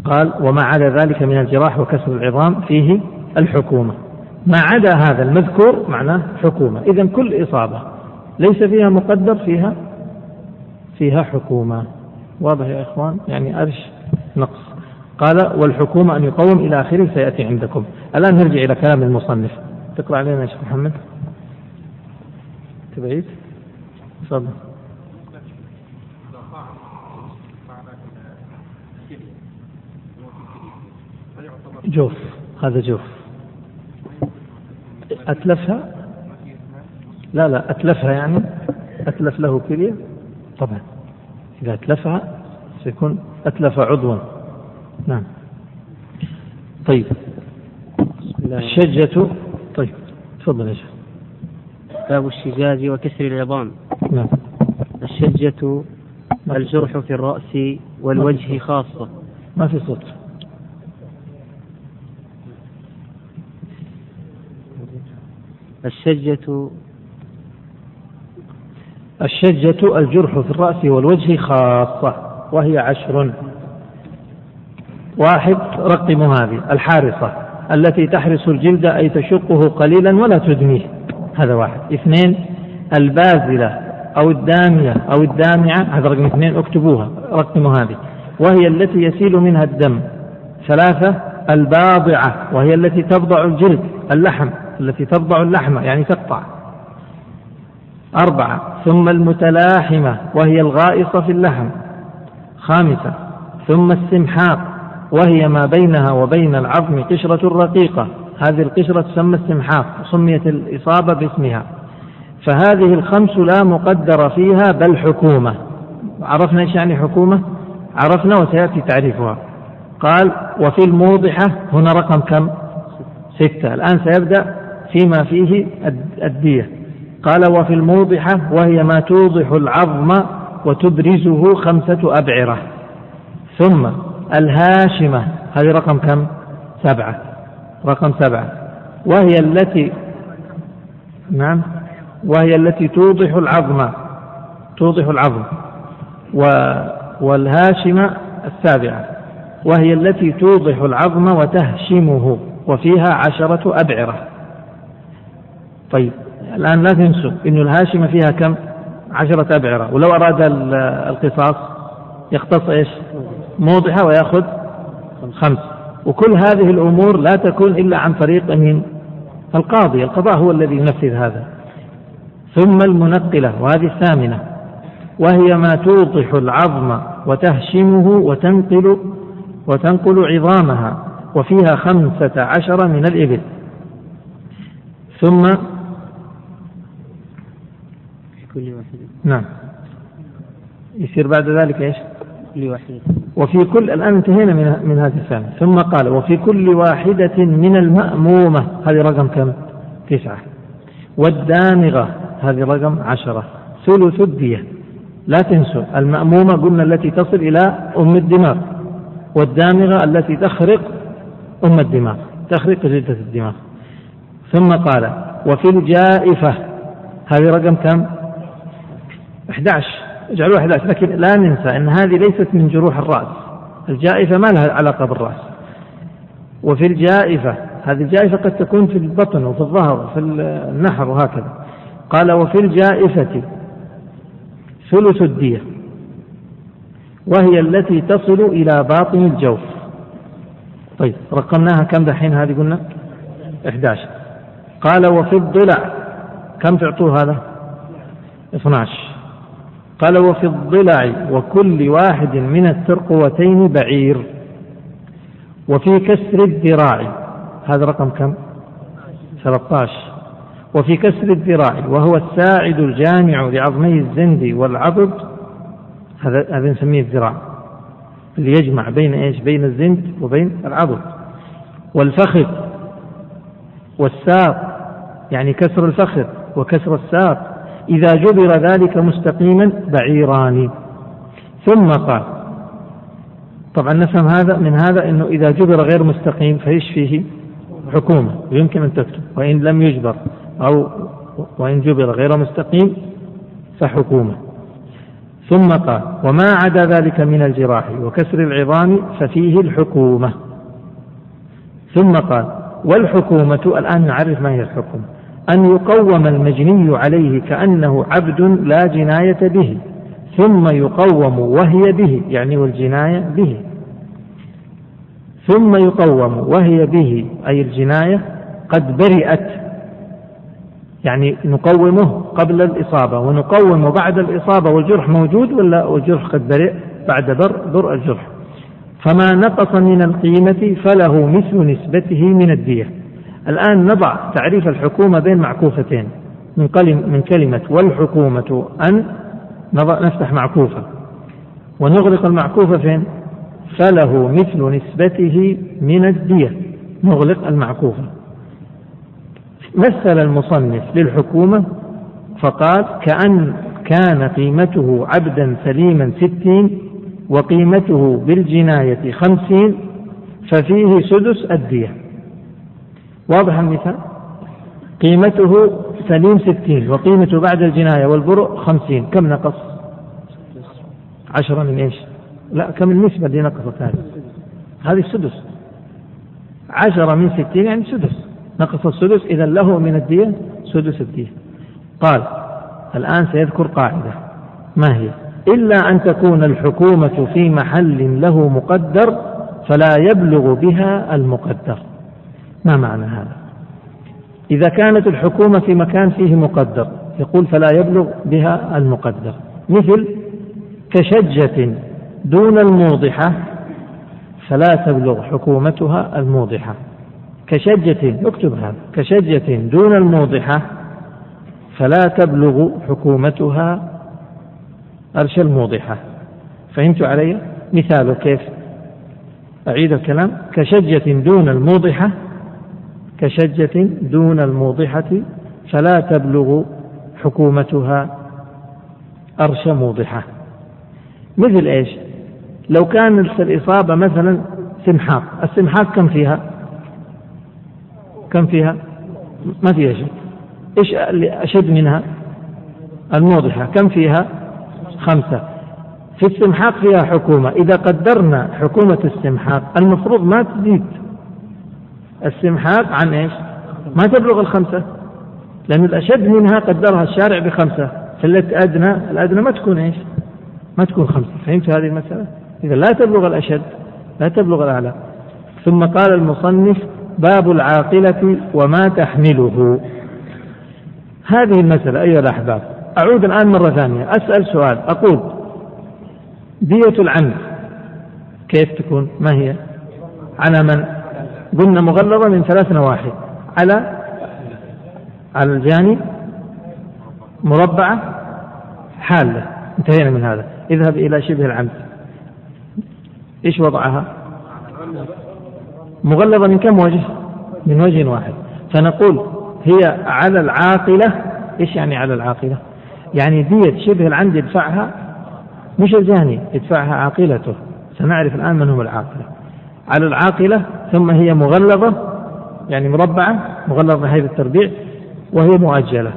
قال وما عدا ذلك من الجراح وكسر العظام فيه الحكومة. ما عدا هذا المذكور معناه حكومة. إذا كل إصابة ليس فيها مقدر فيها فيها حكومة. واضح يا إخوان؟ يعني أرش نقص. قال والحكومة أن يقوم إلى آخره سيأتي عندكم. الآن نرجع إلى كلام المصنف. تقرأ علينا يا شيخ محمد. تبعيد؟ تفضل. جوف هذا جوف. أتلفها؟ لا لا أتلفها يعني أتلف له كلية. طبعا إذا أتلفها سيكون أتلف عضوا. نعم. طيب. الشجة طيب تفضل يا شيخ. باب الشجاج وكسر العظام. نعم. الشجة الجرح في الرأس والوجه خاصة. ما في صوت. الشجة الشجة الجرح في الرأس والوجه خاصة وهي عشر. واحد رقم هذه الحارصة التي تحرس الجلد أي تشقه قليلا ولا تدميه هذا واحد. اثنين البازلة أو الدامية أو الدامعة هذا رقم اثنين اكتبوها رقم هذه. وهي التي يسيل منها الدم. ثلاثة الباضعة وهي التي تبضع الجلد اللحم التي تبضع اللحم يعني تقطع. أربعة ثم المتلاحمة وهي الغائصة في اللحم. خامسة ثم السمحاق وهي ما بينها وبين العظم قشرة رقيقة. هذه القشرة تسمى السمحاق سميت الإصابة باسمها. فهذه الخمس لا مقدر فيها بل حكومة. عرفنا إيش يعني حكومة؟ عرفنا وسيأتي تعريفها. قال وفي الموضحة هنا رقم كم؟ ستة. الآن سيبدأ فيما فيه الدية. قال وفي الموضحة وهي ما توضح العظم وتبرزه خمسة أبعرة. ثم الهاشمة. هذه رقم كم؟ سبعة. رقم سبعة. وهي التي نعم. وهي التي توضح العظم توضح العظم والهاشمة السابعة. وهي التي توضح العظم وتهشمه وفيها عشرة أبعرة. طيب الآن لا تنسوا أن الهاشمة فيها كم؟ عشرة أبعرة. ولو أراد القصاص يقتص إيش؟ موضحة ويأخذ خمس. وكل هذه الأمور لا تكون إلا عن طريق من القاضي. القضاء هو الذي ينفذ هذا. ثم المنقلة وهذه الثامنة. وهي ما توضح العظم وتهشمه وتنقل وتنقل عظامها وفيها خمسة عشر من الإبل. ثم كل نعم. يصير بعد ذلك إيش؟ كل واحدة وفي كل الآن انتهينا من من هذه الثانية ثم قال وفي كل واحدة من المأمومة هذه رقم كم؟ تسعة. والدامغة هذه رقم عشرة. ثلث الدية. لا تنسوا المأمومة قلنا التي تصل إلى أم الدماغ والدامغة التي تخرق أم الدماغ تخرق جلدة الدماغ. ثم قال وفي الجائفة. هذه رقم كم؟ 11 اجعلوها 11 لكن لا ننسى أن هذه ليست من جروح الرأس. الجائفة ما لها علاقة بالرأس. وفي الجائفة هذه الجائفة قد تكون في البطن وفي الظهر وفي النحر وهكذا. قال وفي الجائفة ثلث الدية وهي التي تصل إلى باطن الجوف. طيب رقمناها كم دحين هذه قلنا؟ 11 قال وفي الضلع كم تعطوه هذا؟ 12 قال وفي الضلع وكل واحد من الترقوتين بعير. وفي كسر الذراع هذا رقم كم؟ 13 وفي كسر الذراع وهو الساعد الجامع لعظمي الزند والعضد. هذا هذا نسميه الذراع اللي يجمع بين إيش؟ بين الزند وبين العضد. والفخذ والساق يعني كسر الفخذ وكسر الساق. إذا جبر ذلك مستقيما بعيران. ثم قال طبعا نفهم هذا من هذا إنه إذا جبر غير مستقيم فإيش فيه؟ حكومة ويمكن أن تكتب وإن لم يجبر. أو وإن جبر غير مستقيم فحكومة. ثم قال وما عدا ذلك من الجراح وكسر العظام ففيه الحكومة. ثم قال والحكومة الآن نعرف ما هي الحكومة أن يقوم المجني عليه كأنه عبد لا جناية به ثم يقوم وهي به يعني والجناية به. ثم يقوم وهي به أي الجناية قد برئت يعني نقومه قبل الإصابة ونقوم بعد الإصابة والجرح موجود ولا والجرح قد برئ بعد بر برء الجرح. فما نقص من القيمة فله مثل نسبته من الدية. الآن نضع تعريف الحكومة بين معكوفتين. من من كلمة والحكومة أن نضع نفتح معكوفة. ونغلق المعكوفة فين؟ فله مثل نسبته من الدية. نغلق المعكوفة. مثل المصنف للحكومة فقال كأن كان قيمته عبدا سليما ستين وقيمته بالجناية خمسين ففيه سدس الدية. واضح المثال؟ قيمته سليم ستين وقيمته بعد الجناية والبرء خمسين. كم نقص؟ عشرة من إيش؟ لا كم النسبة اللي نقصت هذه؟ هذه السدس عشرة من ستين يعني سدس. نقص السدس إذا له من الدية سدس الدية قال الآن سيذكر قاعدة. ما هي؟ إلا أن تكون الحكومة في محل له مقدر فلا يبلغ بها المقدر. ما معنى هذا؟ إذا كانت الحكومة في مكان فيه مقدر يقول فلا يبلغ بها المقدر. مثل كشجة دون الموضحة فلا تبلغ حكومتها الموضحة. كشجة اكتب هذا كشجة دون الموضحة فلا تبلغ حكومتها أرش الموضحة. فهمت علي؟ مثاله كيف؟ أعيد الكلام. كشجة دون الموضحة كشجة دون الموضحة فلا تبلغ حكومتها أرش موضحة. مثل إيش؟ لو كانت الإصابة مثلا سمحاق السمحاق كم فيها؟ كم فيها؟ ما فيها شيء. إيش أشد منها؟ الموضحة. كم فيها؟ خمسة. في السمحاق فيها حكومة. إذا قدرنا حكومة السمحاق المفروض ما تزيد. السمحاق عن إيش؟ ما تبلغ الخمسة. لأن الأشد منها قدرها الشارع بخمسة. فالتي أدنى الأدنى ما تكون إيش؟ ما تكون خمسة. فهمت هذه المسألة؟ إذا لا تبلغ الأشد لا تبلغ الأعلى. ثم قال المصنف باب العاقلة وما تحمله. هذه المسألة أيها الأحباب أعود الآن مرة ثانية. أسأل سؤال أقول دية العمد كيف تكون؟ ما هي؟ على من؟ قلنا مغلظة من ثلاث نواحي. على على الجاني مربعة حالة. انتهينا من هذا. اذهب إلى شبه العمد إيش وضعها؟ مغلظة من كم وجه؟ من وجه واحد. فنقول هي على العاقلة. إيش يعني على العاقلة؟ يعني دية شبه العمد يدفعها مش الجاني يدفعها عاقلته. سنعرف الآن من هم العاقلة. على العاقلة ثم هي مغلظة يعني مربعة مغلظة هذه التربيع وهي مؤجلة.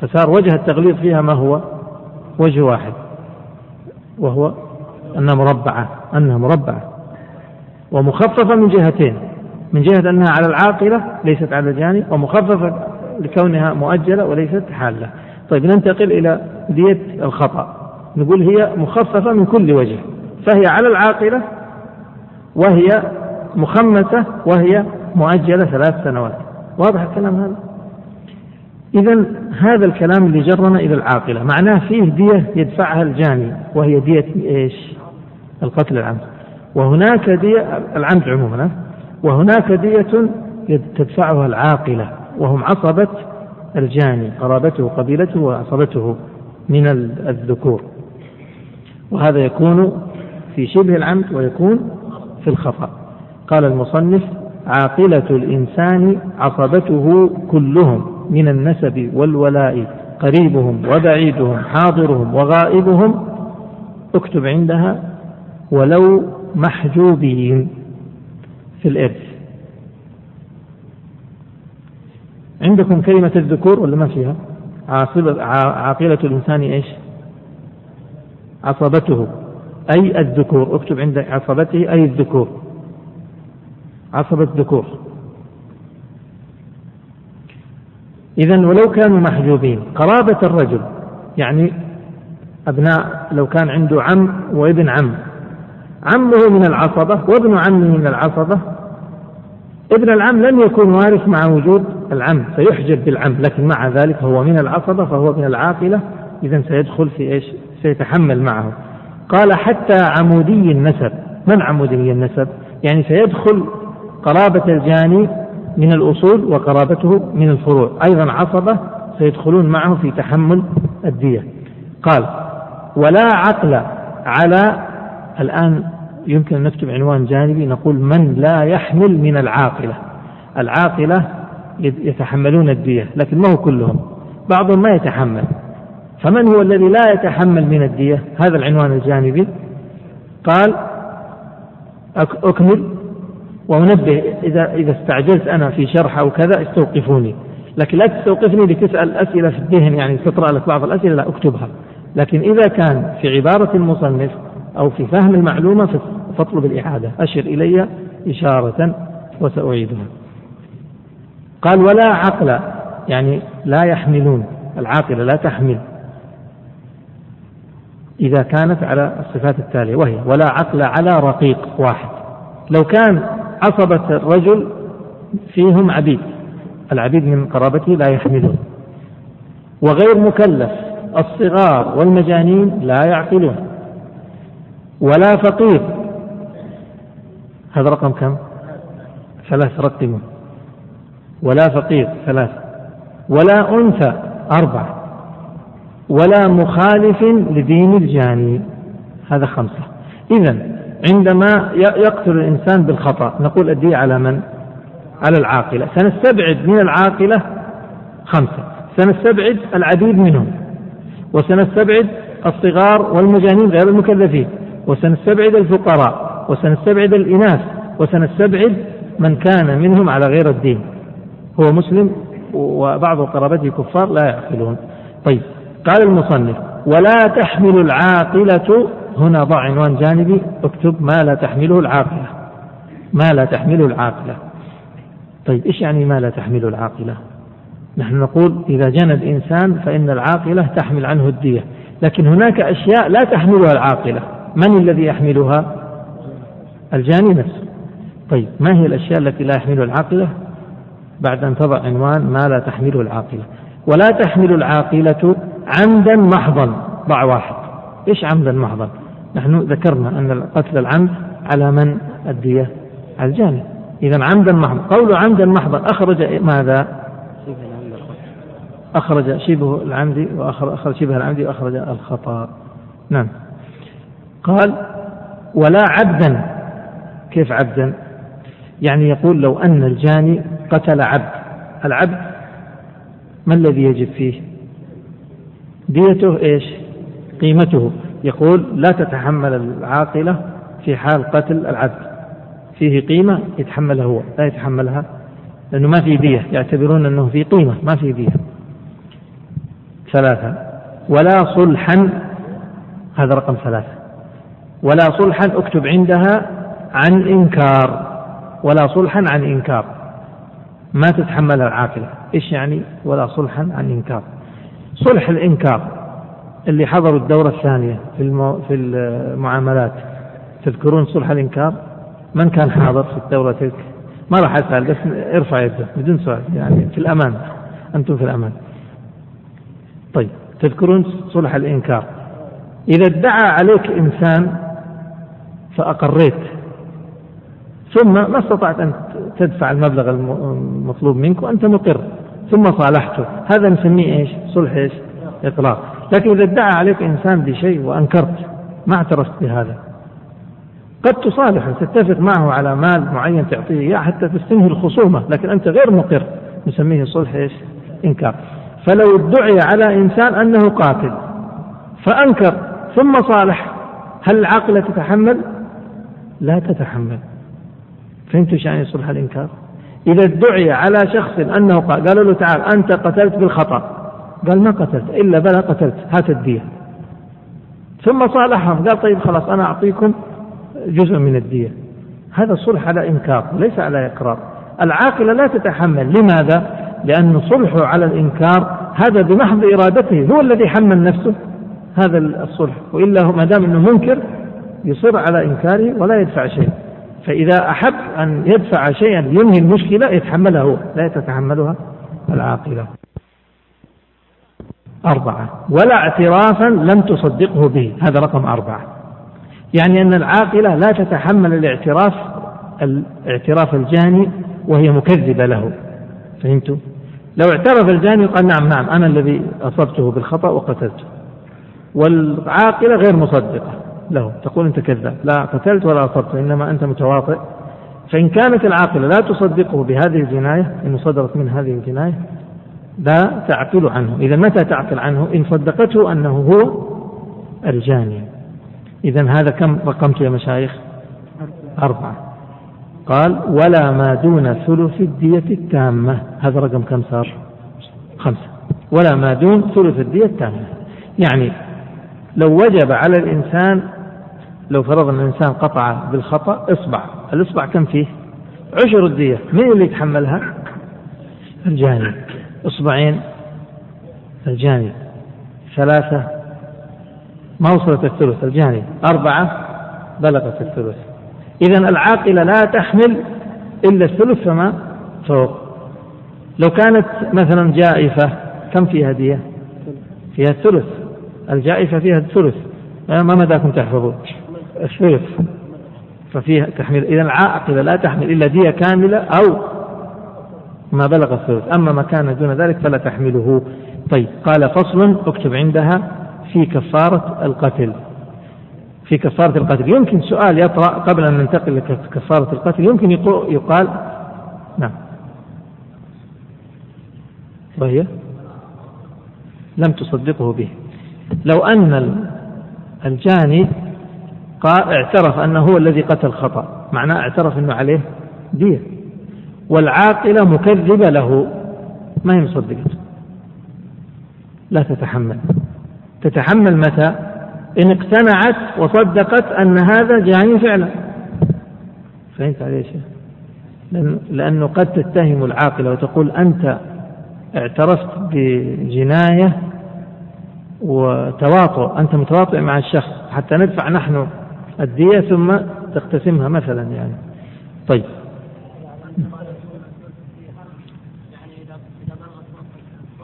فصار وجه التغليظ فيها ما هو؟ وجه واحد وهو أنها مربعة أنها مربعة. ومخففة من جهتين. من جهة أنها على العاقلة ليست على الجاني ومخففة لكونها مؤجلة وليست حالة. طيب ننتقل إلى دية الخطأ. نقول هي مخففة من كل وجه فهي على العاقلة وهي مخمسة وهي مؤجلة ثلاث سنوات. واضح الكلام هذا؟ إذا هذا الكلام اللي جرنا إلى العاقلة معناه فيه دية يدفعها الجاني وهي دية إيش؟ القتل العمد وهناك دية العمد عموما وهناك دية تدفعها العاقلة وهم عصبة الجاني قرابته قبيلته وعصبته من الذكور. وهذا يكون في شبه العمد ويكون في الخطأ قال المصنف عاقلة الإنسان عصبته كلهم من النسب والولاء قريبهم وبعيدهم حاضرهم وغائبهم اكتب عندها ولو محجوبين في الإرث. عندكم كلمة الذكور ولا ما فيها؟ عاقلة الإنسان إيش؟ عصبته. أي الذكور؟ اكتب عند عصبته أي الذكور. عصبة ذكور إذا ولو كانوا محجوبين قرابة الرجل يعني أبناء لو كان عنده عم وابن عم عمه من العصبة وابن عمه من العصبة. ابن العم لن يكون وارث مع وجود العم فيحجب بالعم لكن مع ذلك هو من العصبة فهو من العاقلة. إذا سيدخل في إيش؟ سيتحمل معه. قال حتى عمودي النسب. من عمودي النسب؟ يعني سيدخل قرابة الجاني من الأصول وقرابته من الفروع. أيضا عصبة سيدخلون معه في تحمل الدية. قال ولا عقل على الآن يمكن أن نكتب عنوان جانبي نقول من لا يحمل من العاقلة. العاقلة يتحملون الدية لكن ما هو كلهم؟ بعضهم ما يتحمل. فمن هو الذي لا يتحمل من الدية؟ هذا العنوان الجانبي. قال أكمل وأنبه إذا إذا استعجلت أنا في شرح أو كذا استوقفوني. لكن لا تستوقفني لتسأل أسئلة في الذهن يعني تقرأ لك بعض الأسئلة لا أكتبها. لكن إذا كان في عبارة المصنف أو في فهم المعلومة فاطلب الإعادة. أشر إلي إشارة وسأعيدها. قال ولا عقل. يعني لا يحملون. العاقلة لا تحمل. إذا كانت على الصفات التالية وهي ولا عقل على رقيق واحد. لو كان عصبة الرجل فيهم عبيد العبيد من قرابته لا يحملون. وغير مكلف الصغار والمجانين لا يعقلون. ولا فقير هذا رقم كم؟ ثلاث رقموا ولا فقير ثلاث. ولا أنثى أربع. ولا مخالف لدين الجاني هذا خمسة. إذا عندما يقتل الإنسان بالخطأ نقول الدية على من؟ على العاقلة. سنستبعد من العاقلة خمسة. سنستبعد العديد منهم. وسنستبعد الصغار والمجانين غير المكلفين. وسنستبعد الفقراء. وسنستبعد الإناث وسنستبعد من كان منهم على غير الدين. هو مسلم وبعض قرابته كفار لا يعقلون. طيب قال المصنف ولا تحمل العاقلة. هنا ضع عنوان جانبي اكتب ما لا تحمله العاقلة. ما لا تحمله العاقلة. طيب إيش يعني ما لا تحمله العاقلة؟ نحن نقول إذا جنى الإنسان فإن العاقلة تحمل عنه الدية. لكن هناك أشياء لا تحملها العاقلة. من الذي يحملها؟ الجاني نفسه. طيب ما هي الأشياء التي لا يحملها العاقلة؟ بعد أن تضع عنوان ما لا تحمله العاقلة. ولا تحمل العاقلة عمدا محضا. ضع واحد. إيش عمدا محضا؟ نحن ذكرنا أن قتل العمد على من؟ الدية. على الجاني. إذا عمدا محضا. قول عمدا محضا. أخرج ماذا؟ أخرج شبه العمد وأخرج شبه العمد وأخرج الخطأ. نعم. قال ولا عبدا كيف عبدا؟ يعني يقول لو أن الجاني قتل عبد. العبد ما الذي يجب فيه؟ ديته إيش؟ قيمته. يقول لا تتحمل العاقلة في حال قتل العبد. فيه قيمة يتحملها هو لا يتحملها لأنه ما في دية. يعتبرون أنه في قيمة ما في دية. ثلاثة. ولا صلحا هذا رقم ثلاثة. ولا صلحا اكتب عندها عن إنكار ولا صلحا عن إنكار. ما تتحملها العاقلة. إيش يعني ولا صلحا عن إنكار؟ صلح الإنكار اللي حضروا الدورة الثانية في, المو... في المعاملات. تذكرون صلح الإنكار؟ من كان حاضر في الدورة تلك؟ ما راح أسأل بس ارفع يده بدون سؤال يعني في الأمان. أنتم في الأمان. طيب تذكرون صلح الإنكار. إذا ادعى عليك إنسان فأقريت. ثم ما استطعت أن تدفع المبلغ المطلوب منك وأنت مقر. ثم صالحته. هذا نسميه إيش؟ صلح إيش؟ إقرار. لكن إذا ادعى عليك إنسان بشيء وأنكرت ما اعترفت بهذا. قد تصالحه تتفق معه على مال معين تعطيه إياه حتى تستنهي الخصومة لكن أنت غير مقر. نسميه صلح إيش؟ إنكار. فلو ادعي على إنسان أنه قاتل فأنكر ثم صالح هل العاقلة تتحمل؟ لا تتحمل. إيش يعني صلح الإنكار؟ إذا ادعي على شخص أنه قال قالوا له تعال أنت قتلت بالخطأ. قال ما قتلت إلا بلا قتلت هات الدية. ثم صالحهم قال طيب خلاص أنا أعطيكم جزء من الدية. هذا صلح على إنكار ليس على إقرار. العاقلة لا تتحمل. لماذا؟ لأن صلحه على الإنكار هذا بمحض إرادته. هو الذي حمل نفسه هذا الصلح. وإلا ما دام أنه منكر يصر على إنكاره ولا يدفع شيء. فإذا أحب أن يدفع شيئا ينهي المشكلة يتحملها هو. لا تتحملها العاقلة. أربعة. ولا اعترافا لم تصدقه به. هذا رقم أربعة. يعني أن العاقلة لا تتحمل الاعتراف الاعتراف الجاني وهي مكذبة له. فهمتوا؟ لو اعترف الجاني قال نعم نعم أنا الذي أصبته بالخطأ وقتلته. والعاقلة غير مصدقة. له. تقول أنت كذاب. لا قتلت ولا أصبت إنما أنت متواطئ. فإن كانت العاقلة لا تصدقه بهذه الجناية إن صدرت من هذه الجناية لا تعقل عنه. إذا متى تعقل عنه؟ إن صدقته أنه هو الجاني إذا هذا كم رقمت يا مشايخ؟ أربعة. قال ولا ما دون ثلث الدية التامة. هذا رقم كم صار؟ خمسة. ولا ما دون ثلث الدية التامة. يعني لو وجب على الإنسان لو فرضنا الإنسان قطع بالخطأ إصبع. الإصبع كم فيه؟ عشر الدية من اللي يتحملها؟ الجاني. إصبعين. الجاني. ثلاثة. ما وصلت الثلث؟ الجاني. أربعة. بلغت الثلث. إذا العاقلة لا تحمل إلا الثلث فما؟ فوق. لو كانت مثلا جائفة كم فيها دية؟ فيها الثلث. الجائفة فيها الثلث. ما مداكم تحفظون الثلث ففيها تحمل إذا العاقلة لا تحمل إلا دية كاملة أو ما بلغ الثلث. أما ما كان دون ذلك فلا تحمله. طيب قال فصل اكتب عندها في كفارة القتل. في كفارة القتل. يمكن سؤال يطرأ قبل أن ننتقل لكفارة القتل. يمكن يقال نعم. وهي؟ لم تصدقه به. لو أن الجاني قال اعترف أنه هو الذي قتل خطأ. معناه اعترف أنه عليه دية. والعاقلة مكذبة له. ما هي مصدقة لا تتحمل. تتحمل متى؟ إن اقتنعت وصدقت أن هذا جاني فعلا. فهمت علي شيء لأنه قد تتهم العاقلة وتقول أنت اعترفت بجناية وتواطؤ. أنت متواطئ مع الشخص. حتى ندفع نحن الدية ثم تقتسمها مثلا يعني. طيب.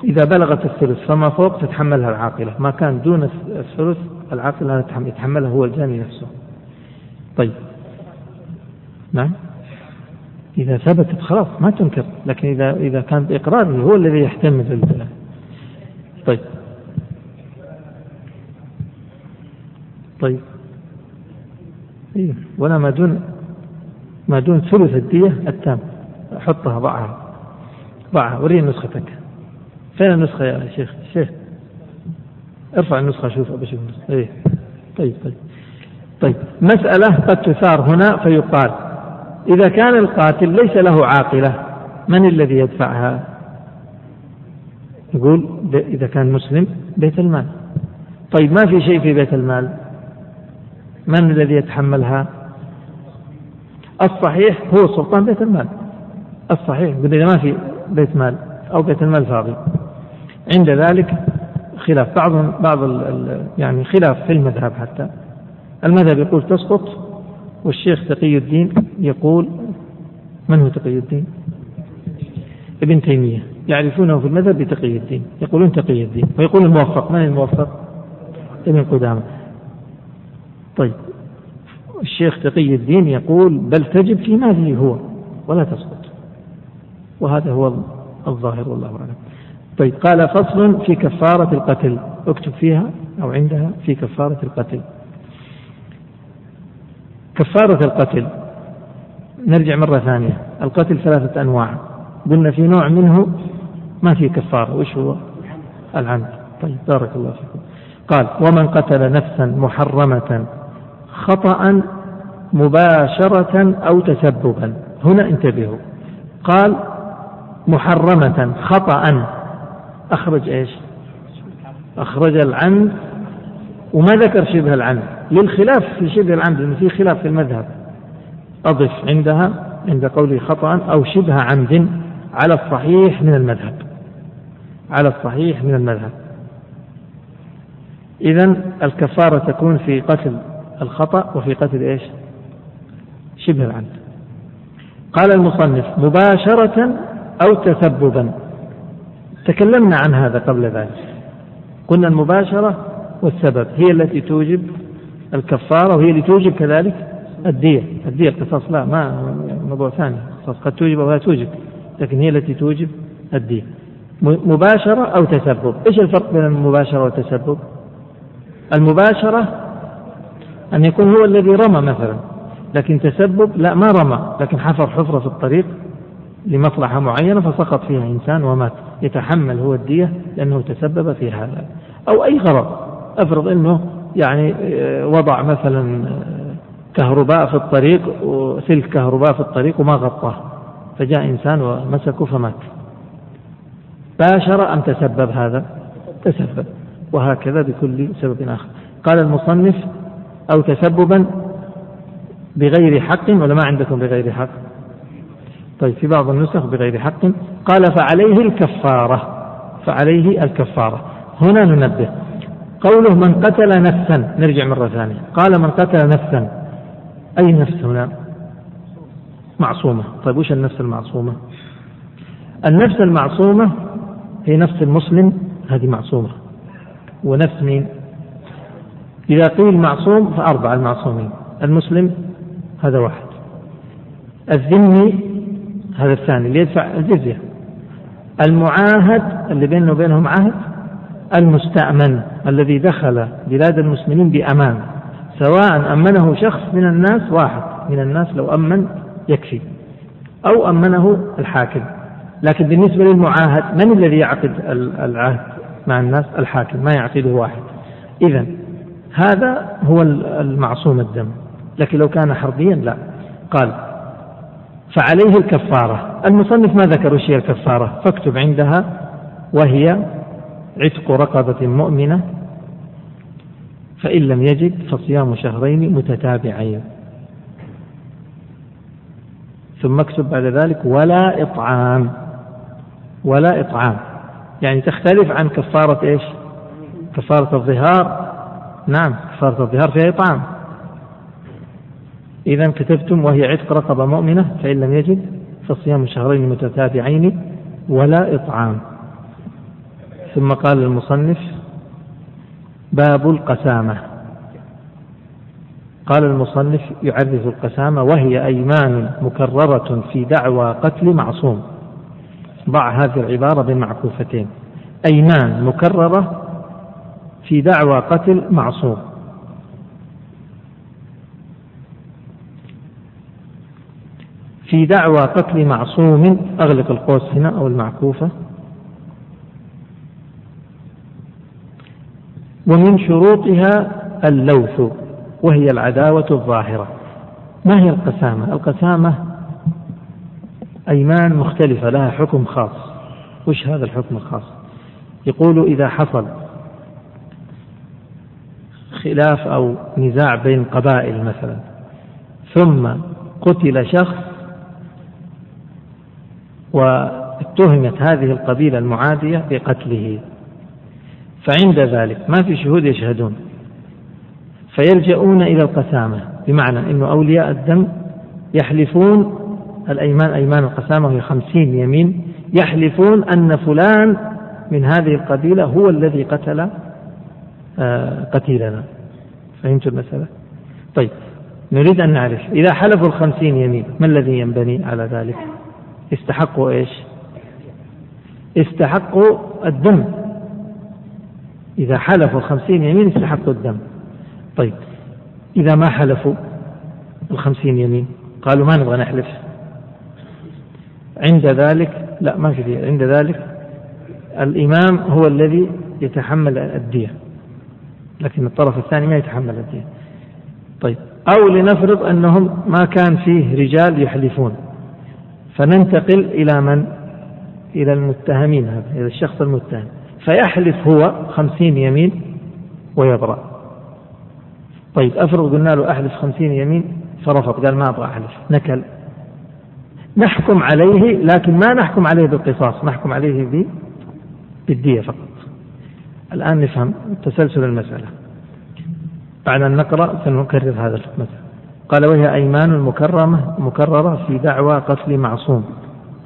إذا بلغت الثلث فما فوق تتحملها العاقلة. ما كان دون الثلث العاقلة يتحملها هو الجاني نفسه. طيب. نعم. إذا ثبتت خلاص ما تنكر. لكن إذا إذا كان إقرار هو الذي يحتمل البلاء طيب. طيب. ولا ما دون ما دون ثلث الدية التام. حطها ضعها. ضعها. وريني نسختك فين النسخة يا شيخ؟ شيخ. ارفع النسخة شوف أبى أشوف إيه. طيب طيب. طيب. مسألة قد تثار هنا فيقال إذا كان القاتل ليس له عاقلة من الذي يدفعها؟ يقول إذا كان مسلم بيت المال. طيب ما في شيء في بيت المال؟ من الذي يتحملها؟ الصحيح هو سلطان بيت المال الصحيح إذا ما في بيت مال أو بيت المال فاضي عند ذلك خلاف بعض بعض يعني خلاف في المذهب حتى المذهب يقول تسقط والشيخ تقي الدين يقول من هو تقي الدين؟ ابن تيمية يعرفونه في المذهب بتقي الدين يقولون تقي الدين ويقول الموفق من الموفق؟ ابن قدامة طيب. الشيخ تقي الدين يقول بل تجب في ماله هو ولا تسقط. وهذا هو الظاهر والله أعلم. طيب قال فصل في كفارة القتل. اكتب فيها أو عندها في كفارة القتل. كفارة القتل. نرجع مرة ثانية. القتل ثلاثة أنواع. قلنا في نوع منه ما في كفارة. وش هو؟ العمد. طيب بارك الله فيكم. قال ومن قتل نفسا محرمة خطأ مباشرة أو تسببا. هنا انتبهوا. قال محرمة خطأ. أخرج إيش؟ أخرج العمد وما ذكر شبه العمد للخلاف في شبه العمد لأنه في خلاف في المذهب. أضف عندها عند قوله خطأ أو شبه عمد على الصحيح من المذهب. على الصحيح من المذهب. إذا الكفارة تكون في قتل الخطأ وفي قتل إيش؟ شبه العمد قال المصنف مباشرة أو تسببا. تكلمنا عن هذا قبل ذلك. قلنا المباشرة والسبب هي التي توجب الكفارة وهي اللي توجب كذلك الدية. الدية القصاص لا ما موضوع ثاني. القصاص قد توجب أو لا توجب لكن هي التي توجب الدية. مباشرة أو تسبب. إيش الفرق بين المباشرة والتسبب؟ المباشرة أن يكون هو الذي رمى مثلا. لكن تسبب لا ما رمى لكن حفر حفرة في الطريق لمصلحة معينة فسقط فيها إنسان ومات. يتحمل هو الدية لأنه تسبب في هذا. أو أي غرض. أفرض أنه يعني آه، وضع مثلا آه، كهرباء في الطريق وسلك كهرباء في الطريق وما غطاه. فجاء إنسان ومسكه فمات. باشر أم تسبب هذا؟ تسبب. وهكذا بكل سبب آخر. قال المصنف أو تسببا بغير حق ولا ما عندكم بغير حق؟ طيب في بعض النسخ بغير حق. قال فعليه الكفارة فعليه الكفارة. هنا ننبه. قوله من قتل نفسا نرجع مرة ثانية. قال من قتل نفسا. أي نفس هنا؟ معصومة. طيب وش النفس المعصومة؟ النفس المعصومة هي نفس المسلم هذه معصومة. ونفس مين؟ إذا قيل معصوم فأربعة المعصومين. المسلم هذا واحد. الذمي هذا الثاني اللي يدفع الجزية. المعاهد اللي بينه وبينهم عهد. المستأمن الذي دخل بلاد المسلمين بأمان. سواء أمنه شخص من الناس واحد. من الناس لو أمن يكفي. أو أمنه الحاكم. لكن بالنسبة للمعاهد من الذي يعقد العهد مع الناس؟ الحاكم. ما يعقده واحد. إذا هذا هو المعصوم الدم. لكن لو كان حربيا لا. قال فعليه الكفارة. المصنف ما ذكر وش هي الكفارة؟ فاكتب عندها وهي عتق رقبة مؤمنة فإن لم يجد فصيام شهرين متتابعين. ثم اكتب بعد ذلك ولا إطعام. ولا إطعام. يعني تختلف عن كفارة إيش؟ كفارة الظهار نعم كفارة الظهار فيها إطعام إذا كتبتم وهي عتق رقبة مؤمنة فإن لم يجد فصيام شهرين متتابعين ولا إطعام. ثم قال المصنف باب القسامة. قال المصنف يعرف القسامة وهي أيمان مكررة في دعوى قتل معصوم. ضع هذه العبارة بين معكوفتين. أيمان مكررة في دعوى قتل معصوم في دعوى قتل معصوم أغلق القوس هنا أو المعكوفة ومن شروطها اللوث وهي العداوة الظاهرة ما هي القسامة؟ القسامة أيمان مختلفة لها حكم خاص وش هذا الحكم الخاص؟ يقول إذا حصل خلاف أو نزاع بين قبائل مثلا. ثم قتل شخص واتهمت هذه القبيلة المعادية بقتله. فعند ذلك ما في شهود يشهدون. فيلجؤون إلى القسامة بمعنى أن أولياء الدم يحلفون الأيمان أيمان القسامة وهي خمسين يمين يحلفون أن فلان من هذه القبيلة هو الذي قتل آه، قتيلنا. فهمت المسألة طيب نريد أن نعرف إذا حلفوا الخمسين يمين ما الذي ينبني على ذلك؟ استحقوا إيش؟ استحقوا الدم. إذا حلفوا الخمسين يمين استحقوا الدم. طيب إذا ما حلفوا الخمسين يمين قالوا ما نبغى نحلف. عند ذلك لا ما في عند ذلك الإمام هو الذي يتحمل الدية. لكن الطرف الثاني ما يتحمل الدية طيب أو لنفرض أنهم ما كان فيه رجال يحلفون. فننتقل إلى من؟ إلى المتهمين هذا إلى الشخص المتهم. فيحلف هو خمسين يمين ويبرأ. طيب أفرض قلنا له أحلف خمسين يمين فرفض قال ما أبغى أحلف نكل. نحكم عليه لكن ما نحكم عليه بالقصاص نحكم عليه بالدية فقط. الآن نفهم تسلسل المسألة. بعد أن نقرأ سنكرر هذا المسألة قال وهي أيمان مكرمة مكررة في دعوى قتل معصوم.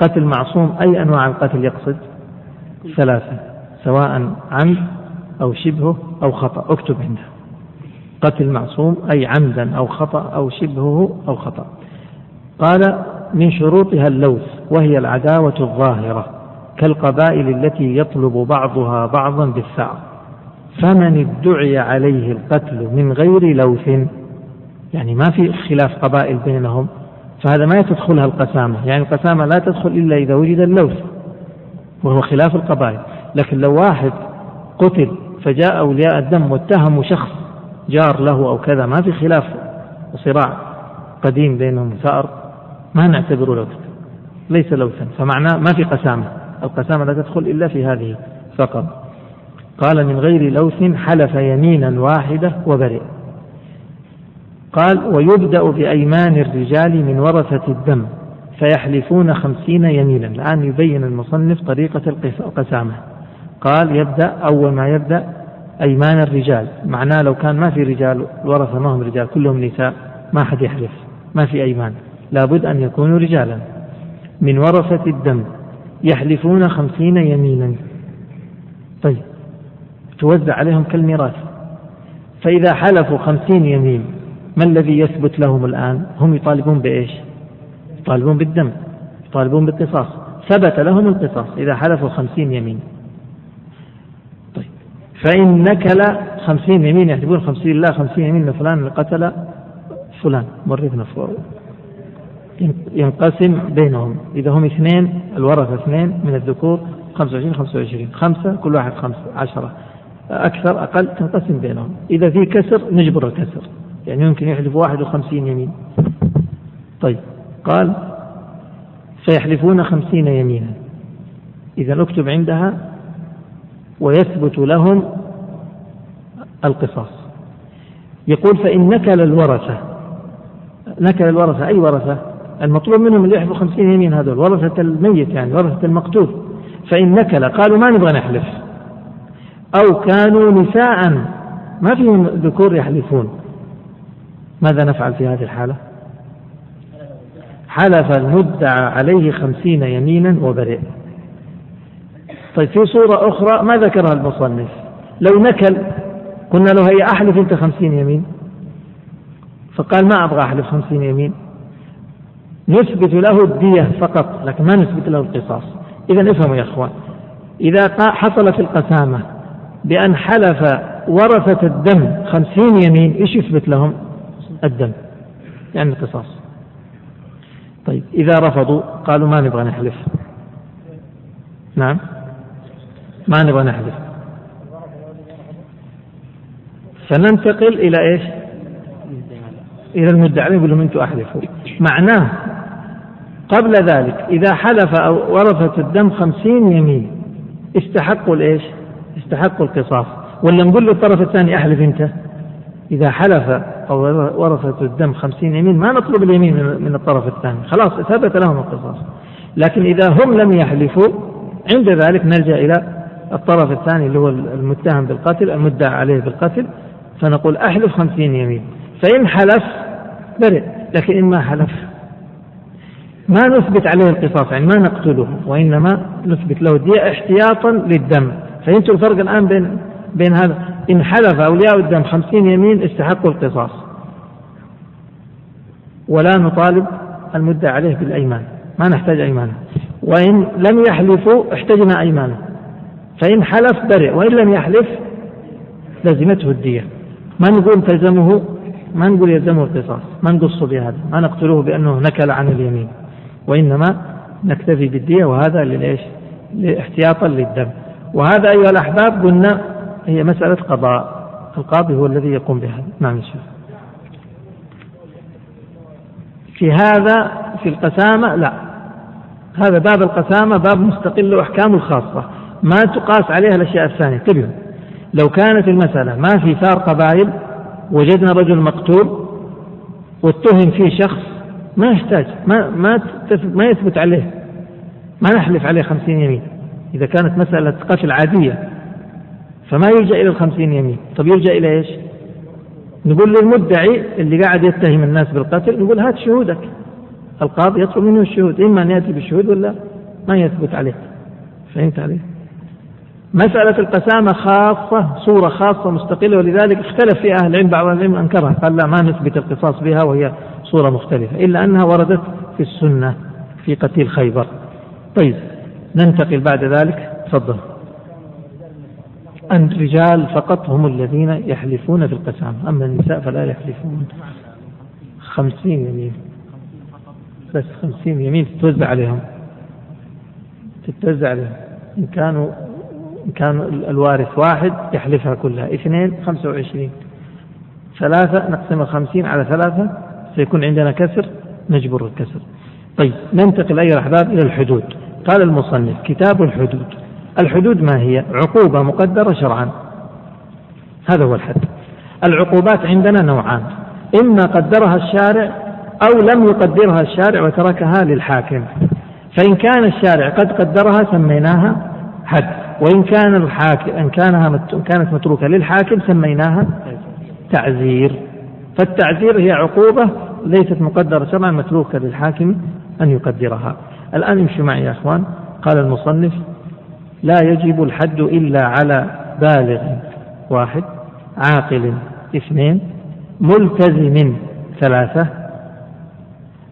قتل معصوم أي أنواع القتل يقصد؟ ثلاثة سواء عمد أو شبهه أو خطأ. اكتب عنده قتل معصوم أي عمدا أو خطأ أو شبهه أو خطأ. قال من شروطها اللوث وهي العداوة الظاهرة. كالقبائل التي يطلب بعضها بعضا بالثأر فمن ادعي عليه القتل من غير لوث يعني ما في خلاف قبائل بينهم فهذا ما تدخلها القسامة. يعني القسامة لا تدخل إلا إذا وجد اللوث وهو خلاف القبائل. لكن لو واحد قتل فجاء أولياء الدم واتهموا شخص جار له أو كذا ما في خلاف وصراع قديم بينهم ثأر ما نعتبره لوثا ليس لوثا فمعناه ما في قسامة. القسامة لا تدخل إلا في هذه فقط. قال من غير لوث حلف يمينا واحدة وبرئ. قال ويبدأ بأيمان الرجال من ورثة الدم فيحلفون خمسين يمينا. الآن يبين المصنف طريقة القسامة. قال يبدأ أول ما يبدأ أيمان الرجال. معناه لو كان ما في رجال الورثة ما هم رجال كلهم نساء ما حد يحلف ما في أيمان. لابد أن يكونوا رجالا. من ورثة الدم يحلفون خمسين يمينا. طيب توزع عليهم كالميراث. فإذا حلفوا خمسين يمين ما الذي يثبت لهم الآن؟ هم يطالبون بإيش؟ يطالبون بالدم يطالبون بالقصاص. ثبت لهم القصاص إذا حلفوا خمسين يمين. طيب فإن نكل خمسين يمين يحسبون خمسين لا خمسين يمين لفلان قتل فلان ورثنا ينقسم بينهم. إذا هم اثنين الورثة اثنين من الذكور 25 25 خمسة كل واحد خمسة عشرة. أكثر أقل تنقسم بينهم. إذا في كسر نجبر الكسر. يعني يمكن يحلف 51 يمين. طيب قال فيحلفون خمسين يمينا. إذا اكتب عندها ويثبت لهم القصاص. يقول فإن نكل الورثة. نكل الورثة أي ورثة؟ المطلوب منهم اللي يحلفوا خمسين يمين هذول ورثة الميت يعني ورثة المقتول. فإن نكل قالوا ما نبغى نحلف. أو كانوا نساء ما فيهم ذكور يحلفون. ماذا نفعل في هذه الحالة؟ حلف المدعى عليه خمسين يمينا وبرئ طيب في صورة أخرى ما ذكرها المصنف. لو نكل قلنا له هي أحلف أنت خمسين يمين. فقال ما أبغى أحلف خمسين يمين. نثبت له الدية فقط لكن ما نثبت له القصاص. إذا افهموا يا أخوان إذا حصلت القسامة بأن حلف ورثة الدم خمسين يمين إيش يثبت لهم؟ الدم يعني القصاص. طيب إذا رفضوا قالوا ما نبغى نحلف. نعم؟ ما نبغى نحلف. فننتقل إلى إيش؟ إلى المدعي يقول لهم أنتم أحلفوا. معناه قبل ذلك إذا حلف أو ورثة الدم خمسين يمين استحقوا الإيش؟ استحقوا القصاص. ولا نقول للطرف الثاني أحلف أنت؟ إذا حلف أو ورثة الدم خمسين يمين ما نطلب اليمين من الطرف الثاني. خلاص ثبت لهم القصاص. لكن إذا هم لم يحلفوا عند ذلك نلجأ إلى الطرف الثاني اللي هو المتهم بالقتل المدعى عليه بالقتل فنقول أحلف خمسين يمين. فإن حلف برئ لكن إن ما حلف ما نثبت عليه القصاص يعني ما نقتله وإنما نثبت له الدية احتياطا للدم. فهمتوا الفرق الآن بين بين هذا؟ إن حلف أولياء الدم خمسين يمين استحقوا القصاص. ولا نطالب المدعى عليه بالأيمان. ما نحتاج أيمانه. وإن لم يحلفوا احتجنا أيمانه. فإن حلف برئ وإن لم يحلف لزمته الدية. ما نقول تلزمه؟ ما نقول يلزمه القصاص. ما نقص بهذا. ما نقتله بأنه نكل عن اليمين. وإنما نكتفي بالدية وهذا للإيش؟ احتياطا للدم. وهذا أيها الأحباب قلنا هي مسألة قضاء. القاضي هو الذي يقوم بها. نعم يا شيخ. في هذا في القسامة لا. هذا باب القسامة باب مستقل وأحكامه الخاصة. ما تقاس عليها الأشياء الثانية. انتبهوا لو كانت المسألة ما في ثار قبائل وجدنا رجل مقتول واتهم فيه شخص ما يحتاج ما ما ما يثبت عليه. ما نحلف عليه خمسين يمين. إذا كانت مسألة قتل عادية فما يلجأ إلى الخمسين يمين. طب يلجأ إلى إيش؟ نقول للمدعي اللي قاعد يتهم الناس بالقتل نقول هات شهودك. القاضي يطلب منه الشهود. إما أن يأتي بالشهود ولا ما يثبت عليه. فهمت عليه مسألة القسامة خاصة صورة خاصة مستقلة ولذلك اختلف في أهل العلم بعض العلم أنكرها. قال لا ما نثبت القصاص بها وهي صورة مختلفة إلا أنها وردت في السنة في قتيل خيبر. طيب ننتقل بعد ذلك. تفضل. أن الرجال فقط هم الذين يحلفون في القسامة أما النساء فلا يحلفون. خمسين يمين. بس خمسين يمين تتوزع عليهم. تتوزع عليهم. إن كانوا إن كان الوارث واحد يحلفها كلها. اثنين خمسة وعشرين. ثلاثة نقسم الخمسين على ثلاثة. سيكون عندنا كسر نجبر الكسر. طيب ننتقل أيها الأحباب إلى الحدود. قال المصنف كتاب الحدود. الحدود ما هي؟ عقوبة مقدرة شرعا. هذا هو الحد. العقوبات عندنا نوعان. إما قدرها الشارع أو لم يقدرها الشارع وتركها للحاكم. فإن كان الشارع قد قدرها سميناها حد. وإن كان الحاكم إن كانها كانت متروكة للحاكم سميناها تعزير. فالتعزير هي عقوبة ليست مقدرة شرعا متروكة للحاكم أن يقدرها. الآن امشوا معي يا أخوان. قال المصنف لا يجب الحد إلا على بالغ واحد عاقل اثنين ملتزم ثلاثة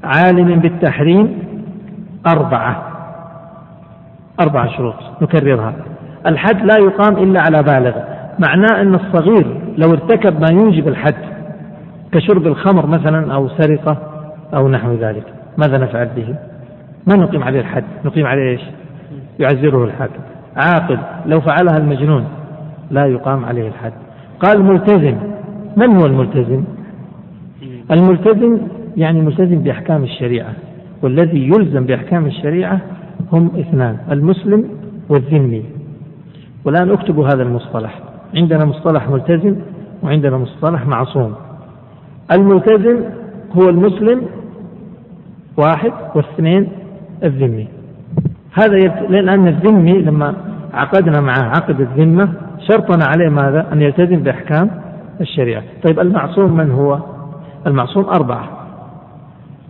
عالم بالتحريم أربعة. أربعة شروط نكررها. الحد لا يقام إلا على بالغ. معناه أن الصغير لو ارتكب ما يوجب الحد كشرب الخمر مثلا أو سرقة أو نحو ذلك. ماذا نفعل به؟ ما نقيم عليه الحد. نقيم عليه إيش؟ يعزره الحاكم عاقل. لو فعلها المجنون لا يقام عليه الحد. قال ملتزم من هو الملتزم؟ الملتزم يعني ملتزم بأحكام الشريعة. والذي يلزم بأحكام الشريعة هم اثنان المسلم والذمي. والآن اكتبوا هذا المصطلح. عندنا مصطلح ملتزم وعندنا مصطلح معصوم. الملتزم هو المسلم واحد واثنين الذمي. هذا لأن الذمي لما عقدنا معه عقد الذمة شرطنا عليه ماذا؟ أن يلتزم بأحكام الشريعة. طيب المعصوم من هو؟ المعصوم أربعة.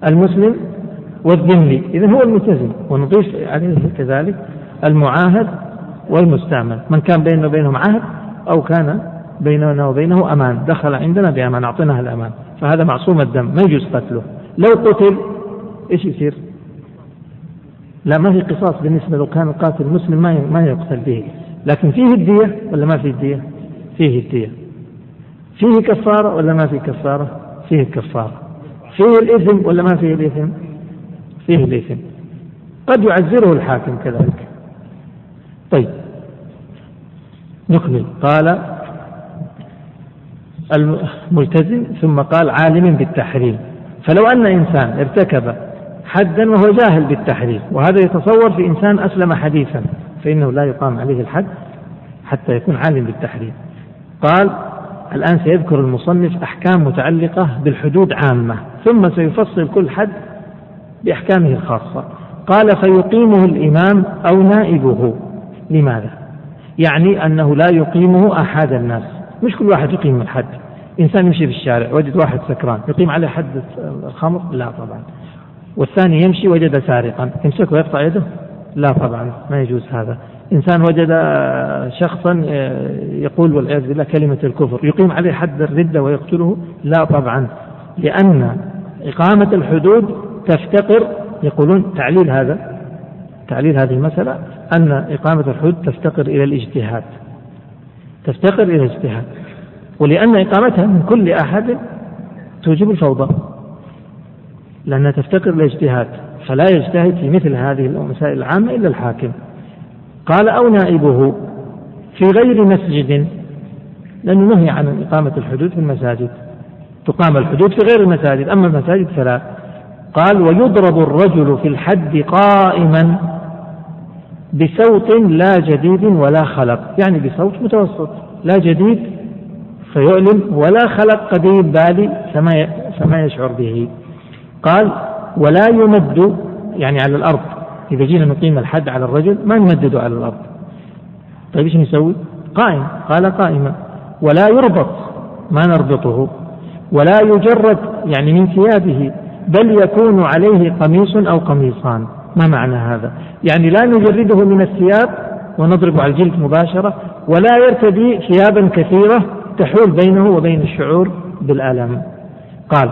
المسلم والذمي. إذا هو الملتزم ونضيف عليه كذلك المعاهد والمستعمل. من كان بينه وبينهم عهد أو كان بيننا وبينه أمان دخل عندنا بأمان أعطيناه الأمان. فهذا معصوم الدم ما يجوز قتله. لو قتل إيش يصير؟ لا ما في قصاص بالنسبة لو كان القاتل مسلم ما ما يقتل به. لكن فيه الدية ولا ما فيه الدية فيه الدية فيه كفارة ولا ما فيه كفارة؟ فيه كفارة. فيه الإثم ولا ما فيه الإثم؟ فيه الإثم. قد يعزره الحاكم كذلك. طيب نكمل. قال الملتزم ثم قال عالم بالتحريم. فلو أن إنسان ارتكب حدا وهو جاهل بالتحريم وهذا يتصور في إنسان أسلم حديثا فإنه لا يقام عليه الحد حتى يكون عالم بالتحريم. قال الآن سيذكر المصنف أحكام متعلقة بالحدود عامة ثم سيفصل كل حد بأحكامه الخاصة. قال فيقيمه الإمام أو نائبه. لماذا؟ يعني أنه لا يقيمه أحد الناس. مش كل واحد يقيم الحد. إنسان يمشي في الشارع وجد واحد سكران يقيم عليه حد الخمر؟ لا طبعا. والثاني يمشي وجد سارقا. يمسكه ويقطع يده؟ لا طبعا ما يجوز هذا. إنسان وجد شخصا يقول والعياذ بالله كلمة الكفر يقيم عليه حد الردة ويقتله؟ لا طبعا. لأن إقامة الحدود تفتقر يقولون تعليل هذا تعليل هذه المسألة أن إقامة الحدود تفتقر إلى الاجتهاد. تفتقر إلى الاجتهاد ولأن إقامتها من كل أحد توجب الفوضى. لأنها تفتقر إلى الاجتهاد فلا يجتهد في مثل هذه المسائل العامة إلا الحاكم. قال أو نائبه في غير مسجد لأنه نهي عن إقامة الحدود في المساجد. تقام الحدود في غير المساجد أما المساجد فلا. قال ويضرب الرجل في الحد قائما بصوت لا جديد ولا خلق. يعني بصوت متوسط. لا جديد فيؤلم ولا خلق قديم بالي فما فما يشعر به. قال ولا يمد يعني على الأرض. إذا جينا نقيم الحد على الرجل ما نمدده على الأرض. طيب إيش نسوي؟ قائم. قال قائما. ولا يربط ما نربطه. ولا يجرد يعني من ثيابه بل يكون عليه قميص أو قميصان. ما معنى هذا؟ يعني لا نجرده من الثياب ونضرب على الجلد مباشرة ولا يرتدي ثيابا كثيرة تحول بينه وبين الشعور بالألم. قال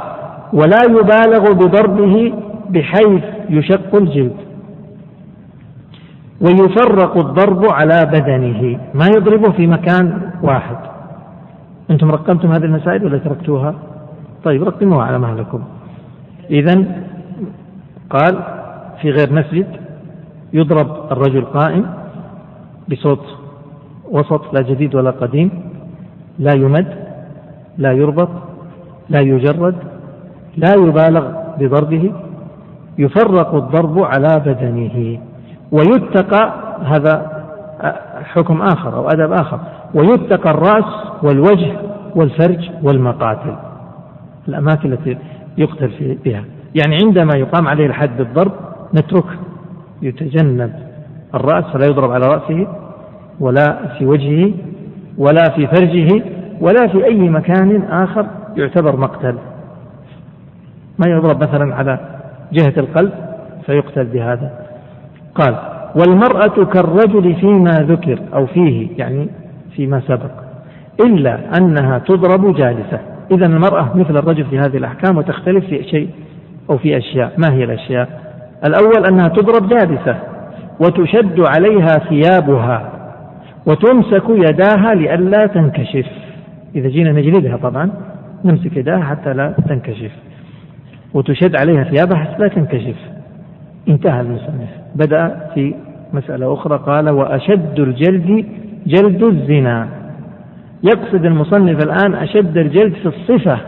ولا يبالغ بضربه بحيث يشق الجلد ويفرق الضرب على بدنه. ما يضربه في مكان واحد. أنتم رقمتم هذه المسائل ولا تركتوها؟ طيب رقموها على مهلكم. إذا قال في غير مسجد يضرب الرجل قائم بصوت وسط لا جديد ولا قديم لا يمد لا يربط لا يجرد لا يبالغ بضربه يفرق الضرب على بدنه ويتقى هذا حكم آخر أو أدب آخر ويتقى الرأس والوجه والفرج والمقاتل الأماكن التي يقتل بها. يعني عندما يقام عليه الحد بالضرب نتركه يتجنب الرأس فلا يضرب على رأسه ولا في وجهه ولا في فرجه ولا في أي مكان آخر يعتبر مقتل. ما يضرب مثلا على جهة القلب فيقتل بهذا. قال والمرأة كالرجل فيما ذكر أو فيه يعني فيما سبق إلا أنها تضرب جالسة. إذا المرأة مثل الرجل في هذه الأحكام وتختلف في شيء أو في أشياء. ما هي الأشياء؟ الأول أنها تضرب جالسة وتشد عليها ثيابها وتمسك يداها لئلا تنكشف. إذا جينا نجلدها طبعا نمسك يداها حتى لا تنكشف. وتشد عليها ثيابها حتى لا تنكشف. انتهى المصنف بدأ في مسألة أخرى قال وأشد الجلد جلد الزنا. يقصد المصنف الآن أشد الجلد في الصفة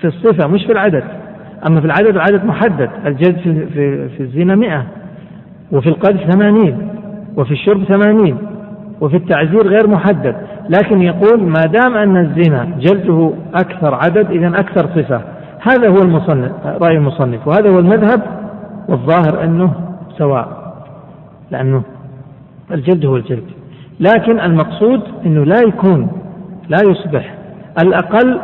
في الصفة مش في العدد. أما في العدد العدد محدد. الجلد في, في, في الزنا مئة وفي القذف ثمانين وفي الشرب ثمانين وفي التعزير غير محدد. لكن يقول ما دام أن الزنا جلده أكثر عدد إذا أكثر صفة. هذا هو المصنف رأي المصنف. وهذا هو المذهب والظاهر أنه سواء لأنه الجلد هو الجلد. لكن المقصود أنه لا يكون لا يصبح. الأقل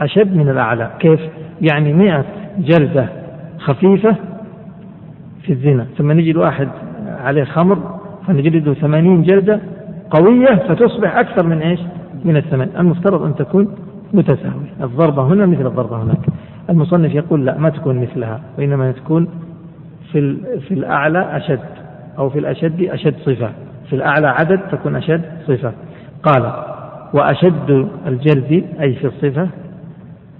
أشد من الأعلى. كيف؟ يعني مئة جلدة خفيفة في الزنا. ثم نجد واحد عليه خمر فنجلده ثمانين جلدة قوية فتصبح أكثر من إيش؟ من الثمانين المفترض أن تكون متساوية. الضربة هنا مثل الضربة هناك. المصنف يقول لا ما تكون مثلها وإنما تكون في في الأعلى أشد أو في الأشد أشد صفة. في الأعلى عدد تكون أشد صفة. قال وأشد الجلد أي في الصفة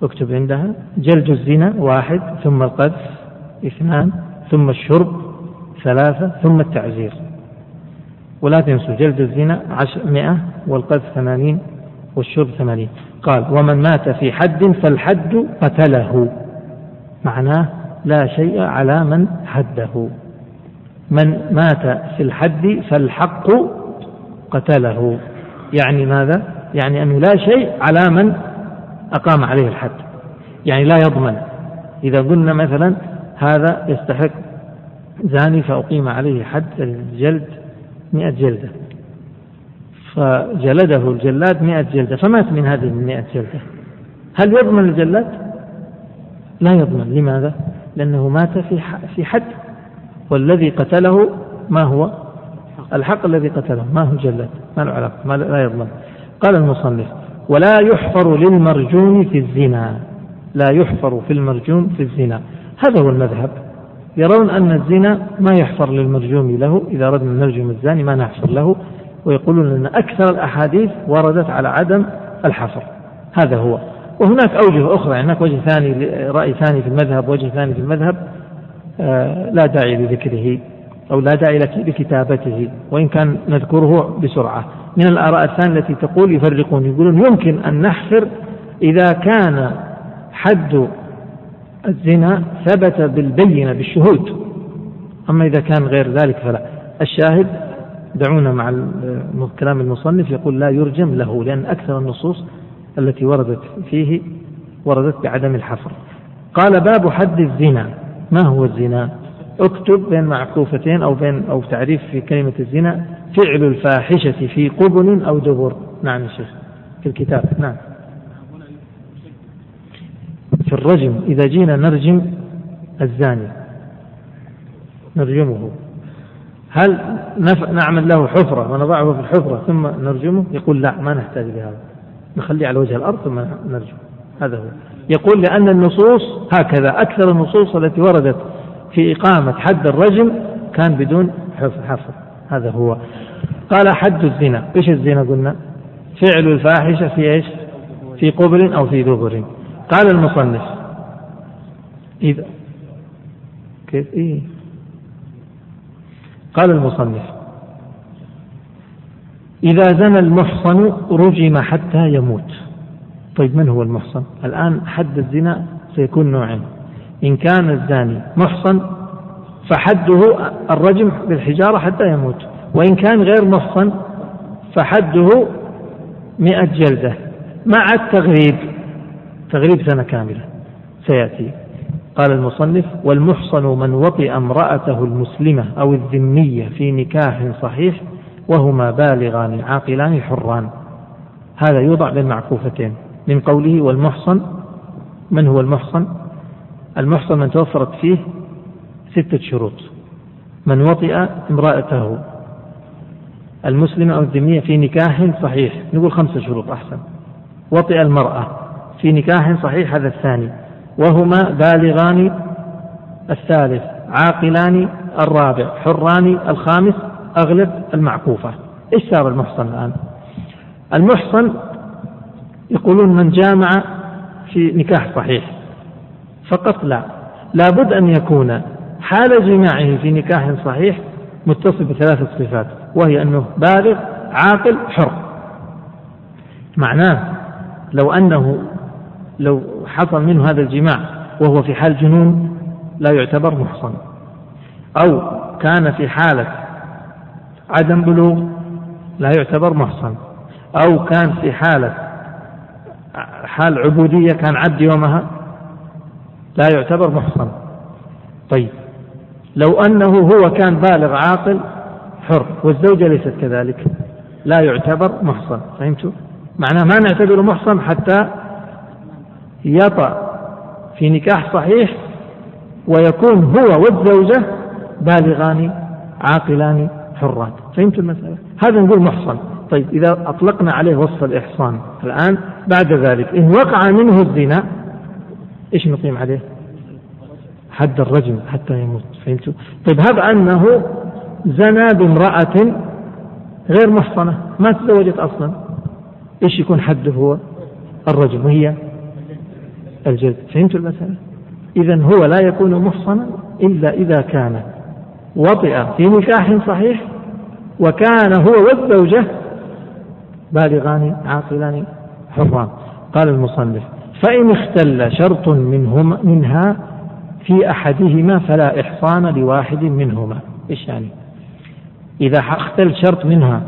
اكتب عندها جلد الزنا واحد ثم القذف اثنان ثم الشرب ثلاثة ثم التعزير. ولا تنسوا جلد الزنا مئة والقذف ثمانين والشرب ثمانين. قال ومن مات في حد فالحد قتله. معناه لا شيء على من حده. من مات في الحد فالحق قتله. يعني ماذا؟ يعني أنه لا شيء على من أقام عليه الحد. يعني لا يضمن. إذا قلنا مثلا هذا يستحق زاني فأقيم عليه حد الجلد مئة جلدة. فجلده الجلاد مئة جلدة. فمات من هذه المئة جلدة. هل يضمن الجلاد؟ لا يضمن. لماذا؟ لأنه مات في في حد. والذي قتله ما هو؟ الحق الذي قتله. ما هو جلاد ما له علاقة. ما لا يضمن. قال المصنف ولا يحفر للمرجوم في الزنا. لا يحفر في المرجوم في الزنا. هذا هو المذهب. يرون أن الزنا ما يحفر للمرجوم له. إذا أردنا نرجم الزاني ما نحفر له. ويقولون أن أكثر الأحاديث وردت على عدم الحفر. هذا هو. وهناك أوجه أخرى. يعني هناك وجه ثاني رأي ثاني في المذهب وجه ثاني في المذهب آه، لا داعي لذكره. أو لا داعي لكتابته وإن كان نذكره بسرعة. من الآراء الثانية التي تقول يفرقون يقولون يمكن أن نحفر إذا كان حد الزنا ثبت بالبينة بالشهود. أما إذا كان غير ذلك فلا. الشاهد دعونا مع كلام المصنف يقول لا يرجم له لأن أكثر النصوص التي وردت فيه وردت بعدم الحفر. قال باب حد الزنا. ما هو الزنا؟ اكتب بين معكوفتين أو بين أو تعريف في كلمة الزنا فعل الفاحشة في قبل أو دبر. نعم يا شيخ. في الكتاب. نعم. في الرجم. إذا جينا نرجم الزاني. نرجمه. هل نعمل له حفرة ونضعه في الحفرة ثم نرجمه؟ يقول لا ما نحتاج لهذا نخليه على وجه الأرض ثم نرجم هذا هو. يقول لأن النصوص هكذا أكثر النصوص التي وردت في إقامة حد الرجم كان بدون حفر هذا هو. قال حد الزنا. إيش الزنا قلنا؟ فعل الفاحشة في إيش؟ في قبل أو في دبر. قال المصنف. إذا كيف؟ إيه. قال المصنف. إذا زنى المحصن رجم حتى يموت. طيب من هو المحصن؟ الآن حد الزنا سيكون نوعين. إن كان الزاني محصن فحده الرجم بالحجارة حتى يموت وإن كان غير محصن فحده مئة جلدة مع التغريب تغريب سنة كاملة سيأتي. قال المصنف والمحصن من وطئ امرأته المسلمة أو الذمية في نكاح صحيح وهما بالغان عاقلان حران. هذا يوضع بين من قوله والمحصن من هو المحصن؟ المحصن من توفرت فيه ستة شروط. من وطئ امرأته المسلمة أو الذمية في نكاح صحيح. نقول خمسة شروط أحسن. وطئ المرأة في نكاح صحيح هذا الثاني. وهما بالغان الثالث عاقلان الرابع حران الخامس أغلب المعكوفة. إيش صار المحصن الآن؟ المحصن يقولون من جامع في نكاح صحيح. فقط لا. لابد أن يكون حال جماعة في نكاح صحيح متصف بثلاثة صفات وهي أنه بالغ عاقل حر. معناه لو أنه لو حصل منه هذا الجماع وهو في حال جنون لا يعتبر محصن. أو كان في حالة عدم بلوغ لا يعتبر محصن. أو كان في حالة حال عبودية كان عبد يومها لا يعتبر محصن طيب. لو أنه هو كان بالغ عاقل حر والزوجة ليست كذلك لا يعتبر محصن. فهمتوا؟ معناه ما نعتبره محصن حتى يطأ في نكاح صحيح ويكون هو والزوجة بالغان عاقلان حران فهمت المسألة؟ هذا نقول محصن. طيب إذا أطلقنا عليه وصف الإحصان الآن بعد ذلك إن وقع منه الزنا إيش نقيم عليه؟ حد الرجم حتى يموت فهمتوا طيب هب أنه زنى بامرأة غير محصنة ما تزوجت أصلا. إيش يكون حده هو؟ الرجم وهي الجلد فهمتوا المسألة؟ إذا هو لا يكون محصنا إلا إذا كان وطئ في نكاح صحيح وكان هو والزوجة بالغان عاقلان حران. قال المصنف فإن اختل شرط منهما منها في أحدهما فلا إحصان لواحد منهما. إيش يعني؟ إذا اختل شرط منها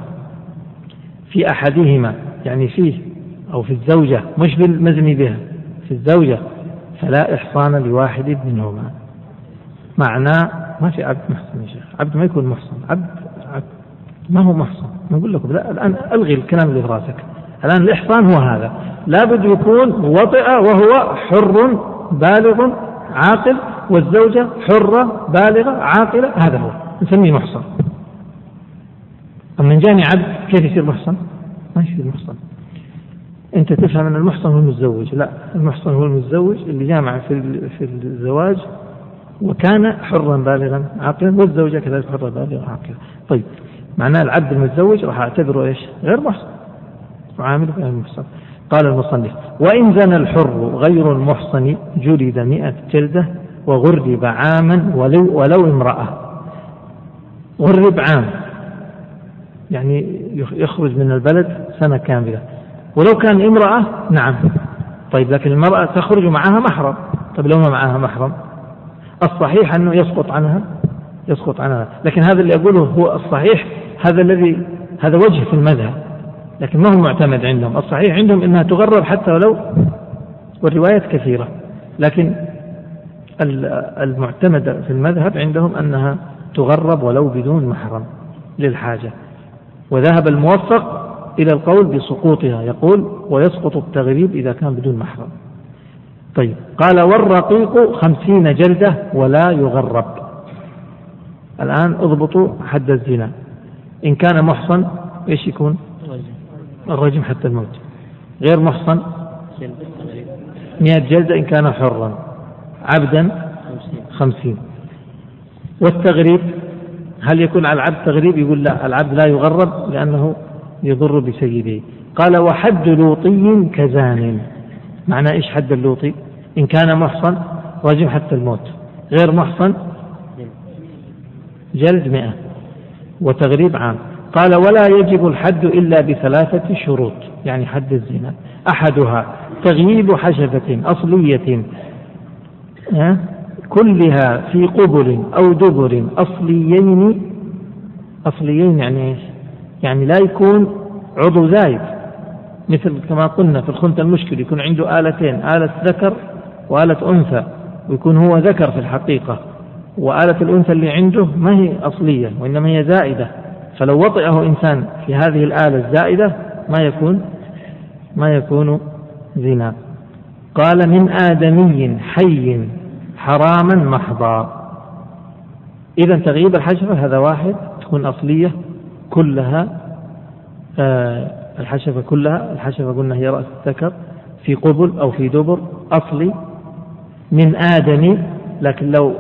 في أحدهما يعني فيه أو في الزوجة مش في المزني بها في الزوجة فلا إحصان لواحد منهما. معناه ما في عبد محصن يا شيخ. عبد ما يكون محصن. عبد, عبد ما هو محصن. نقول لكم لا الآن ألغي الكلام اللي في راسك. الآن الإحصان هو هذا. لابد يكون وطئ وهو حر بالغ عاقل والزوجة حرة بالغة عاقلة هذا هو. نسميه محصن. أما إن جاني عبد كيف يصير محصن؟ ما يصير محصن. أنت تفهم أن المحصن هو المتزوج. لا المحصن هو المتزوج اللي جامع في في الزواج وكان حرا بالغا عاقلا والزوجة كذلك حرة بالغة عاقلة طيب معناه العبد المتزوج راح أعتبره إيش؟ غير محصن. وعامل غير محصن قال المصنف وإن زنى الحر غير المحصن جلد مئة جلدة وغرب عاما ولو, ولو امرأة. غرب عام. يعني يخرج من البلد سنة كاملة. ولو كان امرأة نعم. طيب لكن المرأة تخرج معها محرم. طيب لو ما معها محرم؟ الصحيح أنه يسقط عنها؟ يسقط عنها. لكن هذا اللي أقوله هو الصحيح هذا الذي هذا وجه في المذهب. لكن ما هو معتمد عندهم. الصحيح عندهم أنها تغرب حتى ولو والروايات كثيرة لكن المعتمد في المذهب عندهم أنها تغرب ولو بدون محرم للحاجة. وذهب الموفق إلى القول بسقوطها يقول ويسقط التغريب إذا كان بدون محرم طيب قال والرقيق خمسين جلدة ولا يغرب الآن اضبطوا حد الزنا. إن كان محصن إيش يكون؟ الرجم حتى الموت. غير محصن؟ مئة جلدة إن كان حرا. عبدا؟ خمسين. والتغريب؟ هل يكون على العبد تغريب؟ يقول لا العبد لا يغرب لأنه يضر بسيده. قال وحد لوطي كزان. معنى إيش حد اللوطي؟ إن كان محصن رجم حتى الموت. غير محصن؟ جلد مئة. وتغريب عام. قال ولا يجب الحد إلا بثلاثة شروط يعني حد الزنا. أحدها تغييب حشفة أصلية كلها في قبل أو دبر أصليين أصليين يعني إيش؟ يعني لا يكون عضو زايد مثل كما قلنا في الخنثى المشكل يكون عنده آلتين آلة ذكر وآلة أنثى ويكون هو ذكر في الحقيقة وآلة الأنثى اللي عنده ما هي أصلية وإنما هي زائدة. فلو وطئه إنسان في هذه الآلة الزائدة ما يكون ما يكون زنا. قال من آدمي حي حراما محضا. إذا تغييب الحشفة هذا واحد تكون أصلية كلها آه الحشفة كلها الحشفة قلنا هي رأس الذكر في قبل أو في دبر أصلي من آدمي لكن لو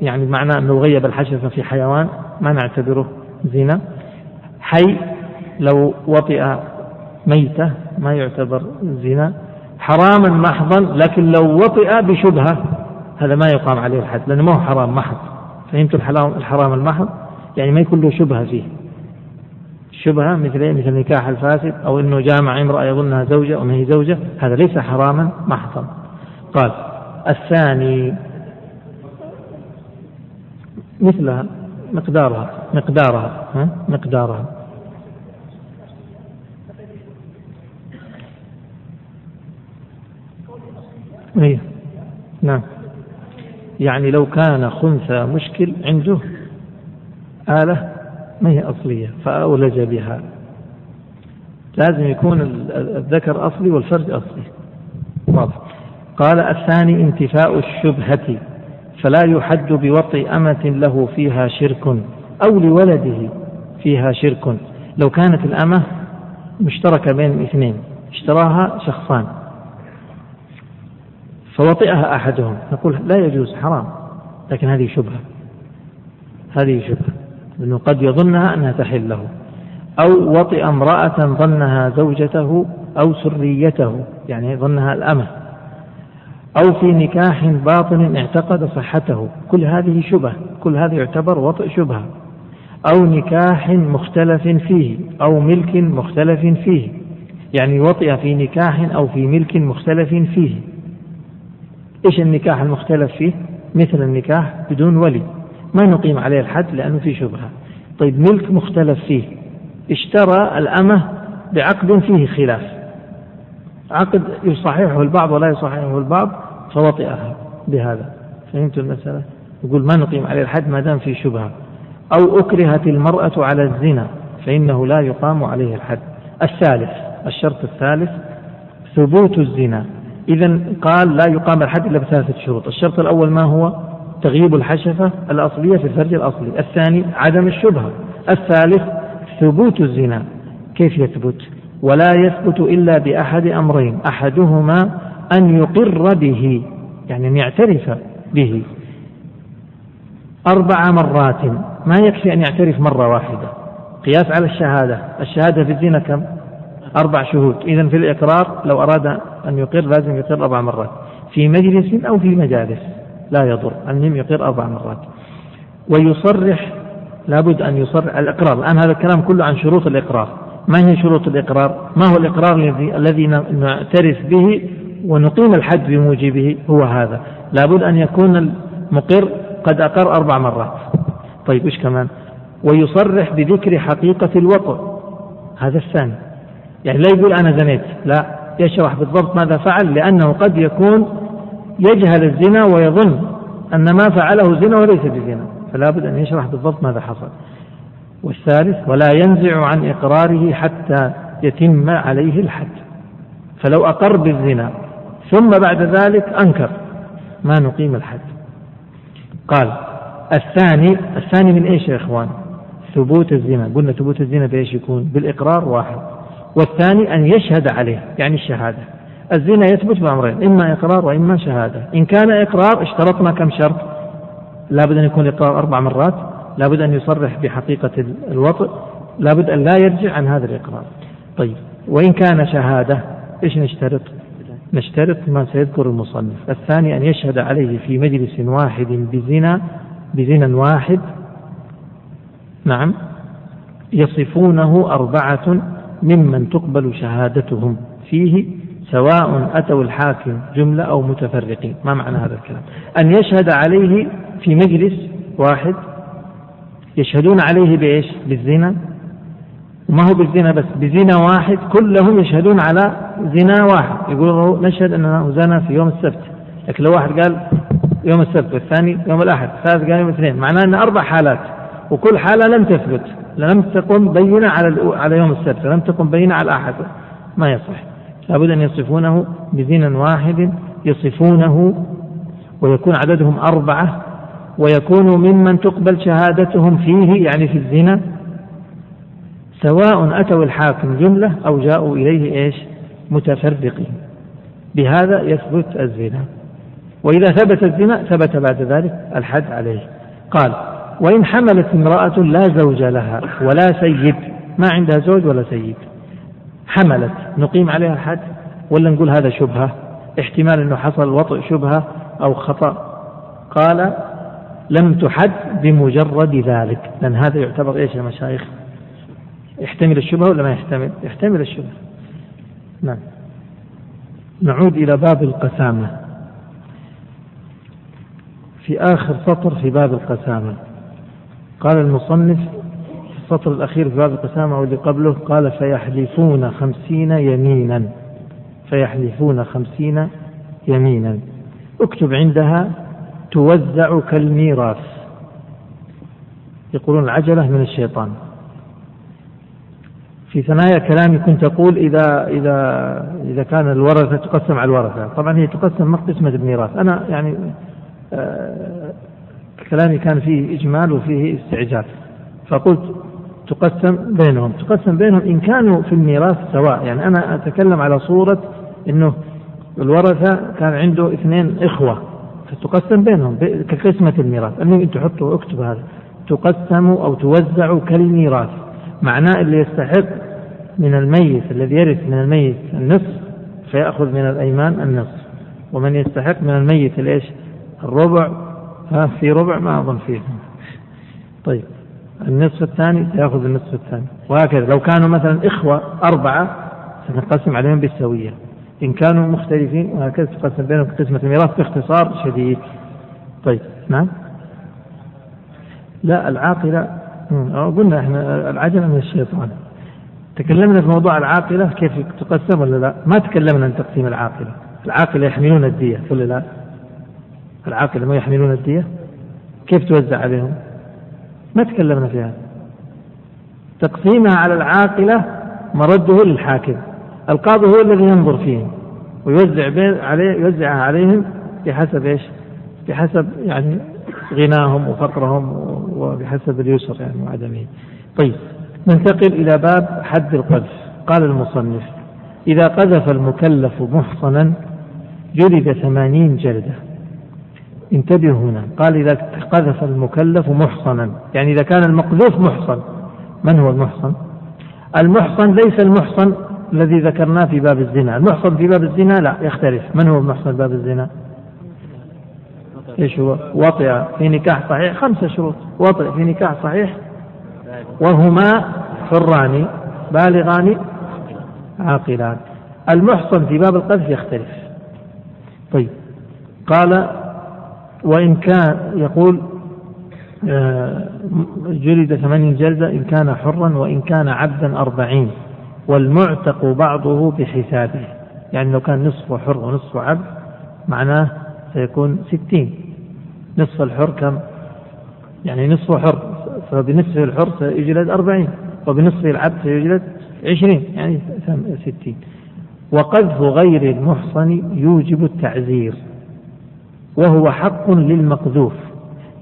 يعني معناه أنه غيب الحشفة في حيوان ما نعتبره زنا. حي لو وطئ ميتة ما يعتبر زنا. حراما محضا لكن لو وطئ بشبهة هذا ما يقام عليه الحد لأنه ما هو حرام محض. فهمت الحرام المحض؟ يعني ما يكون له شبهة فيه. شبهة مثل إيه؟ مثل نكاح الفاسد أو أنه جامع امرأة يظنها زوجة وما هي زوجة هذا ليس حراما محضا. قال الثاني مثلها مقدارها مقدارها ها؟ مقدارها. إيه. نعم. يعني لو كان خنثى مشكل عنده آلة ما هي أصلية فأولج بها. لازم يكون الذكر أصلي والفرج أصلي. واضح. قال الثاني انتفاء الشبهة. فلا يحد بوطئ أمة له فيها شرك أو لولده فيها شرك. لو كانت الأمة مشتركة بين اثنين اشتراها شخصان فوطئها أحدهم. نقول لا يجوز حرام. لكن هذه شبهة هذه شبهة لأنه قد يظنها أنها تحل له. أو وطئ امرأة ظنها زوجته أو سريته يعني ظنها الأمة. أو في نكاح باطل اعتقد صحته. كل هذه شبه كل هذا يعتبر وطئ شبهة. أو نكاح مختلف فيه أو ملك مختلف فيه. يعني وطئ في نكاح أو في ملك مختلف فيه. إيش النكاح المختلف فيه؟ مثل النكاح بدون ولي. ما نقيم عليه الحد لأنه في شبهة. طيب ملك مختلف فيه. اشترى الأمة بعقد فيه خلاف. عقد يصححه البعض ولا يصححه البعض فوطئها بهذا. فهمت المسألة؟ يقول ما نقيم عليه الحد ما دام في شبهة. أو أكرهت المرأة على الزنا فإنه لا يقام عليه الحد. الثالث الشرط الثالث ثبوت الزنا. إذا قال لا يقام الحد إلا بثلاثة شروط. الشرط الأول ما هو؟ تغييب الحشفة الأصلية في الفرج الأصلي. الثاني عدم الشبهة. الثالث ثبوت الزنا. كيف يثبت؟ ولا يثبت إلا بأحد أمرين. أحدهما أن يقر به يعني أن يعترف به. أربع مرات. ما يكفي أن يعترف مرة واحدة. قياس على الشهادة. الشهادة في الزنا كم؟ أربع شهود. إذا في الإقرار لو أراد أن يقر لازم يقر أربع مرات. في مجلس أو في مجالس لا يضر. المهم يقر أربع مرات. ويصرح لابد أن يصرح الإقرار. الآن هذا الكلام كله عن شروط الإقرار. ما هي شروط الإقرار؟ ما هو الإقرار الذي الذي نعترف به ونقيم الحد بموجبه هو هذا. لابد أن يكون المقر قد أقر أربع مرات. طيب إيش كمان؟ ويصرح بذكر حقيقة الوطء هذا الثاني. يعني لا يقول أنا زنيت. لا. يشرح بالضبط ماذا فعل لأنه قد يكون يجهل الزنا ويظن أن ما فعله زنا وليس بزنا. فلا بد أن يشرح بالضبط ماذا حصل. والثالث ولا ينزع عن إقراره حتى يتم عليه الحد فلو أقر بالزنا ثم بعد ذلك أنكر ما نقيم الحد قال الثاني الثاني من إيش يا إخوان؟ ثبوت الزنا، قلنا ثبوت الزنا بإيش يكون؟ بالإقرار واحد، والثاني أن يشهد عليه يعني الشهادة. الزنا يثبت بأمرين، إما إقرار وإما شهادة، إن كان إقرار اشترطنا كم شرط؟ لابد أن يكون الإقرار أربع مرات، لابد أن يصرح بحقيقة الوطء، لابد أن لا يرجع عن هذا الإقرار. طيب، وإن كان شهادة إيش نشترط؟ نشترط ما سيذكر المصنف الثاني أن يشهد عليه في مجلس واحد بزنا بزنا واحد نعم يصفونه أربعة ممن تقبل شهادتهم فيه سواء أتوا الحاكم جملة أو متفرقين ما معنى هذا الكلام أن يشهد عليه في مجلس واحد يشهدون عليه بإيش؟ بالزنا. ما هو بالزنا بس؟ بزنا واحد كلهم يشهدون على زنا واحد. يقولوا نشهد أنه زنا في يوم السبت. لكن لو واحد قال يوم السبت والثاني يوم الأحد الثالث قال يوم الاثنين معناه أن أربع حالات. وكل حالة لم تثبت لم تقم بينة على على يوم السبت لم تقم بينة على الأحد ما يصح. لابد أن يصفونه بزنا واحد يصفونه ويكون عددهم أربعة ويكونوا ممن تقبل شهادتهم فيه يعني في الزنا سواء أتوا الحاكم جملة أو جاءوا إليه إيش؟ متفرقين. بهذا يثبت الزنا. وإذا ثبت الزنا ثبت بعد ذلك الحد عليه. قال وإن حملت امرأة لا زوج لها ولا سيد ما عندها زوج ولا سيد. حملت نقيم عليها الحد ولا نقول هذا شبهة؟ احتمال أنه حصل وطئ شبهة أو خطأ. قال لم تحد بمجرد ذلك. لأن هذا يعتبر إيش يا مشايخ؟ يحتمل الشبهة ولا ما يحتمل؟ يحتمل الشبهة. نعم. نعود إلى باب القسامة. في آخر سطر في باب القسامة. قال المصنف في السطر الأخير في باب القسامة واللي قبله قال فيحلفون خمسين يمينا. فيحلفون خمسين يمينا. اكتب عندها توزع كالميراث. يقولون العجلة من الشيطان. في ثنايا كلامي كنت أقول إذا إذا إذا كان الورثة تقسم على الورثة. طبعا هي تقسم ما قسمة الميراث. أنا يعني آه كلامي كان فيه إجمال وفيه استعجال. فقلت تقسم بينهم. تقسم بينهم إن كانوا في الميراث سواء. يعني أنا أتكلم على صورة أنه الورثة كان عنده اثنين إخوة. فتقسم بينهم كقسمة الميراث. المهم أن تحطوا اكتب هذا. تقسم أو توزع كالميراث. معناه اللي يستحق من الميت الذي يرث من الميت النصف فيأخذ من الأيمان النصف. ومن يستحق من الميت الإيش؟ الربع. ها في ربع ما أظن فيه. طيب. النصف الثاني سيأخذ النصف الثاني. وهكذا. لو كانوا مثلا إخوة أربعة سنقسم عليهم بالسوية. إن كانوا مختلفين وهكذا تقسم بينهم قسمة الميراث باختصار شديد. طيب نعم. لا العاقلة قلنا إحنا العجلة من الشيطان. تكلمنا في موضوع العاقلة كيف تقسم ولا لا؟ ما تكلمنا عن تقسيم العاقلة. العاقلة يحملون الدية ولا لا. العاقلة ما يحملون الدية؟ كيف توزع عليهم؟ ما تكلمنا فيها تقسيمها على العاقلة مرده للحاكم. القاضي هو الذي ينظر فيهم ويوزع بين عليه يوزعها عليهم بحسب إيش؟ بحسب يعني غناهم وفقرهم وبحسب اليسر يعني وعدمه. طيب ننتقل إلى باب حد القذف. قال المصنف إذا قذف المكلف محصنا جلد ثمانين جلدة. انتبهوا هنا. قال إذا قذف المكلف محصنا. يعني إذا كان المقذوف محصن. من هو المحصن؟ المحصن ليس المحصن الذي ذكرناه في باب الزنا. المحصن في باب الزنا لا يختلف. من هو المحصن في باب الزنا؟ إيش هو؟ وطئ في نكاح صحيح خمسة شروط. وطئ في نكاح صحيح وهما حران بالغان عاقلان. المحصن في باب القذف يختلف. طيب. قال وإن كان يقول آه، جلد ثمانين جلدة إن كان حرا وإن كان عبدا أربعين. والمعتق بعضه بحسابه يعني لو كان نصفه حر ونصفه عبد معناه سيكون ستين. نصف الحر كم؟ يعني نصفه حر فبنصف الحر سيجلد أربعين وبنصف العبد سيجلد عشرين يعني ستين. وقذف غير المحصن يوجب التعزير وهو حق للمقذوف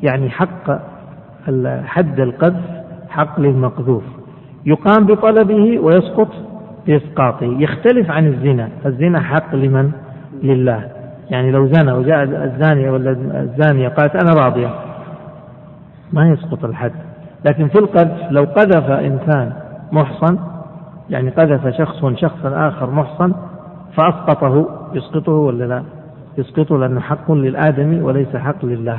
يعني حق حد القذف حق للمقذوف. يقام بطلبه ويسقط بإسقاطه يختلف عن الزنا. الزنا حق لمن؟ لله. يعني لو زنى وجاء الزانية ولا الزانية قالت أنا راضية. ما يسقط الحد. لكن في القذف لو قذف إنسان محصن يعني قذف شخص شخصا آخر محصن فأسقطه. يسقطه ولا لا؟ يسقطه لأنه حق للآدمي وليس حق لله.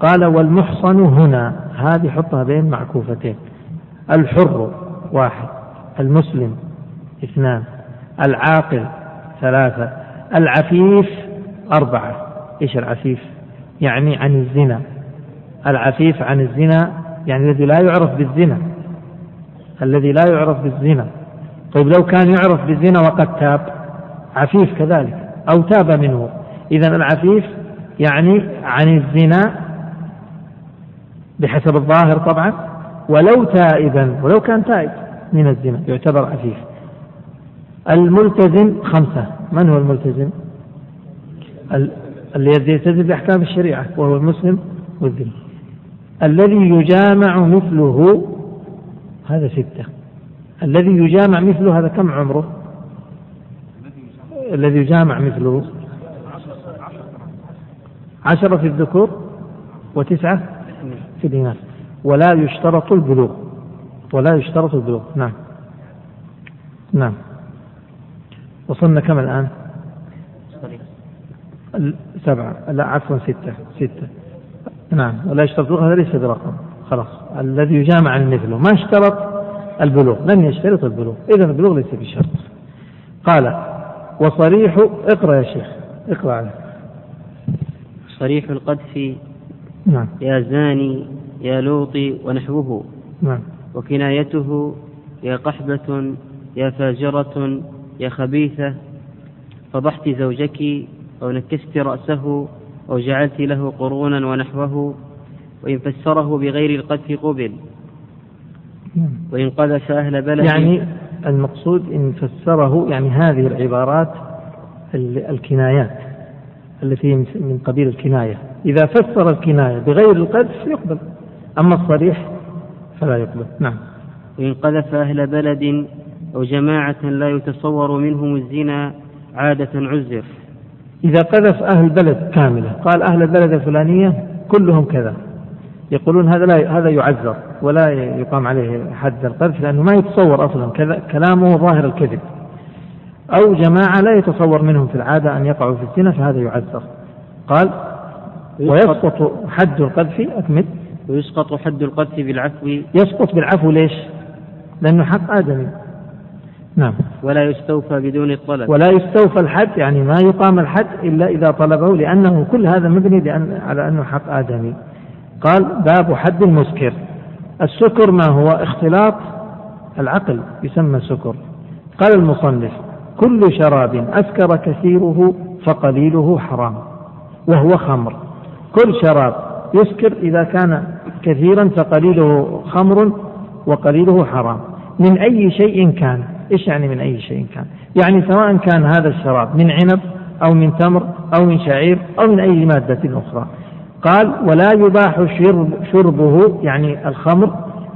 قال والمحصن هنا. هذه حطها بين معكوفتين. الحر واحد المسلم اثنان العاقل ثلاثة العفيف أربعة. إيش العفيف؟ يعني عن الزنا. العفيف عن الزنا يعني الذي لا يعرف بالزنا. الذي لا يعرف بالزنا. طيب لو كان يعرف بالزنا وقد تاب عفيف كذلك أو تاب منه. إذا العفيف يعني عن الزنا بحسب الظاهر طبعا. ولو تائبا ولو كان تائب من الزنا يعتبر عفيف. الملتزم خمسة. من هو الملتزم؟ الذي يلتزم بأحكام الشريعة وهو المسلم والذم الذي يجامع مثله هذا ستة. الذي يجامع مثله هذا كم عمره؟ الذي يجامع مثله عشرة في الذكور وتسعة في الإناث. ولا يشترط البلوغ. ولا يشترط البلوغ. نعم. نعم. وصلنا كم الآن؟ سبعة. لا عفوا ستة. ستة. نعم. ولا يشترط البلوغ هذا ليس برقم. خلاص. الذي يجامع مثله ما اشترط البلوغ؟ لم يشترط البلوغ. إذا البلوغ ليس بشرط. قال وصريح اقرأ يا شيخ. اقرأ عليه. صريح القذف نعم. يا زاني يا لوطي ونحوه. نعم. وكنايته يا قحبة يا فاجرة يا خبيثة. فضحت زوجك أو نكست رأسه أو جعلت له قرونا ونحوه. وإن فسره بغير القذف قبل. نعم. وإن قذف أهل بلد. يعني المقصود إن فسره يعني هذه العبارات الكنايات التي من قبيل الكناية. إذا فسر الكناية بغير القذف يقبل. أما الصريح فلا يقبل. نعم. وإن قذف أهل بلد أو جماعة لا يتصور منهم الزنا عادة عزر. إذا قذف أهل بلد كاملة قال أهل البلد الفلانية كلهم كذا يقولون هذا لا هذا يعذر ولا يقام عليه حد القذف لأنه ما يتصور أصلا كذا كلامه ظاهر الكذب. أو جماعة لا يتصور منهم في العادة أن يقعوا في الزنا فهذا يعذر. قال ويسقط حد القذف أكمل ويسقط حد القذف بالعفو. يسقط بالعفو ليش؟ لأنه حق آدمي. نعم. ولا يستوفى بدون الطلب. ولا يستوفى الحد يعني ما يقام الحد إلا إذا طلبه لأنه كل هذا مبني لأن على أنه حق آدمي. قال باب حد المسكر. السكر ما هو؟ اختلاط العقل يسمى سكر قال المصنف كل شراب أسكر كثيره فقليله حرام وهو خمر. كل شراب يسكر إذا كان كثيرا فقليله خمر وقليله حرام. من أي شيء كان؟ إيش يعني من أي شيء كان؟ يعني سواء كان هذا الشراب من عنب أو من تمر أو من شعير أو من أي مادة أخرى. قال ولا يباح شرب شربه يعني الخمر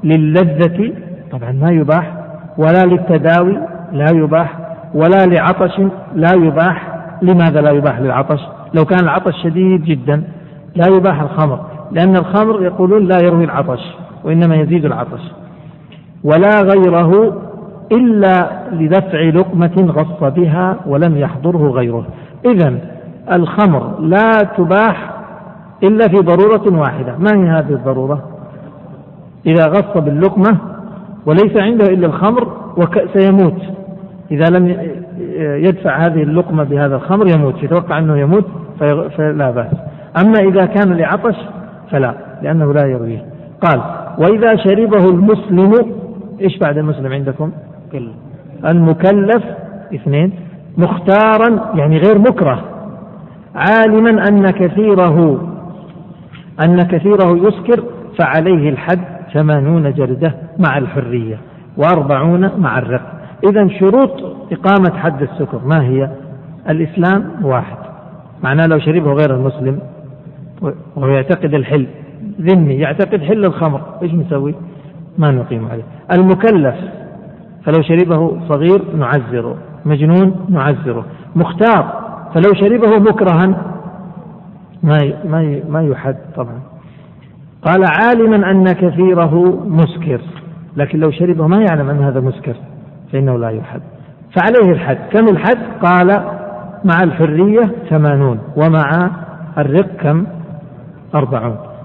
للذة طبعا ما يباح ولا للتداوي لا يباح ولا لعطش لا يباح. لماذا لا يباح للعطش؟ لو كان العطش شديد جدا. لا يباح الخمر لأن الخمر يقولون لا يروي العطش وإنما يزيد العطش. ولا غيره إلا لدفع لقمة غص بها ولم يحضره غيره. إذا الخمر لا تباح إلا في ضرورة واحدة. ما هي هذه الضرورة؟ إذا غص باللقمة وليس عنده إلا الخمر سيموت. إذا لم يدفع هذه اللقمة بهذا الخمر يموت يتوقع أنه يموت فلا بأس. أما إذا كان لعطش فلا لأنه لا يرويه. قال وإذا شربه المسلم إيش بعد المسلم عندكم؟ المكلف اثنين مختارا يعني غير مكره. عالما أن كثيره أن كثيره يسكر فعليه الحد ثمانون جردة مع الحرية وأربعون مع الرق. إذا شروط إقامة حد السكر ما هي؟ الإسلام واحد. معناه لو شربه غير المسلم وهو يعتقد الحل ذمي يعتقد حل الخمر. إيش نسوي؟ ما نقيم عليه. المكلف فلو شربه صغير نعزره مجنون نعزره مختار فلو شربه مكرها ما ما ما يحد طبعا. قال عالما أن كثيره مسكر لكن لو شربه ما يعلم أن هذا مسكر فإنه لا يحد. فعليه الحد. كم الحد؟ قال مع الحرية ثمانون ومع الرق كم؟ أربعون.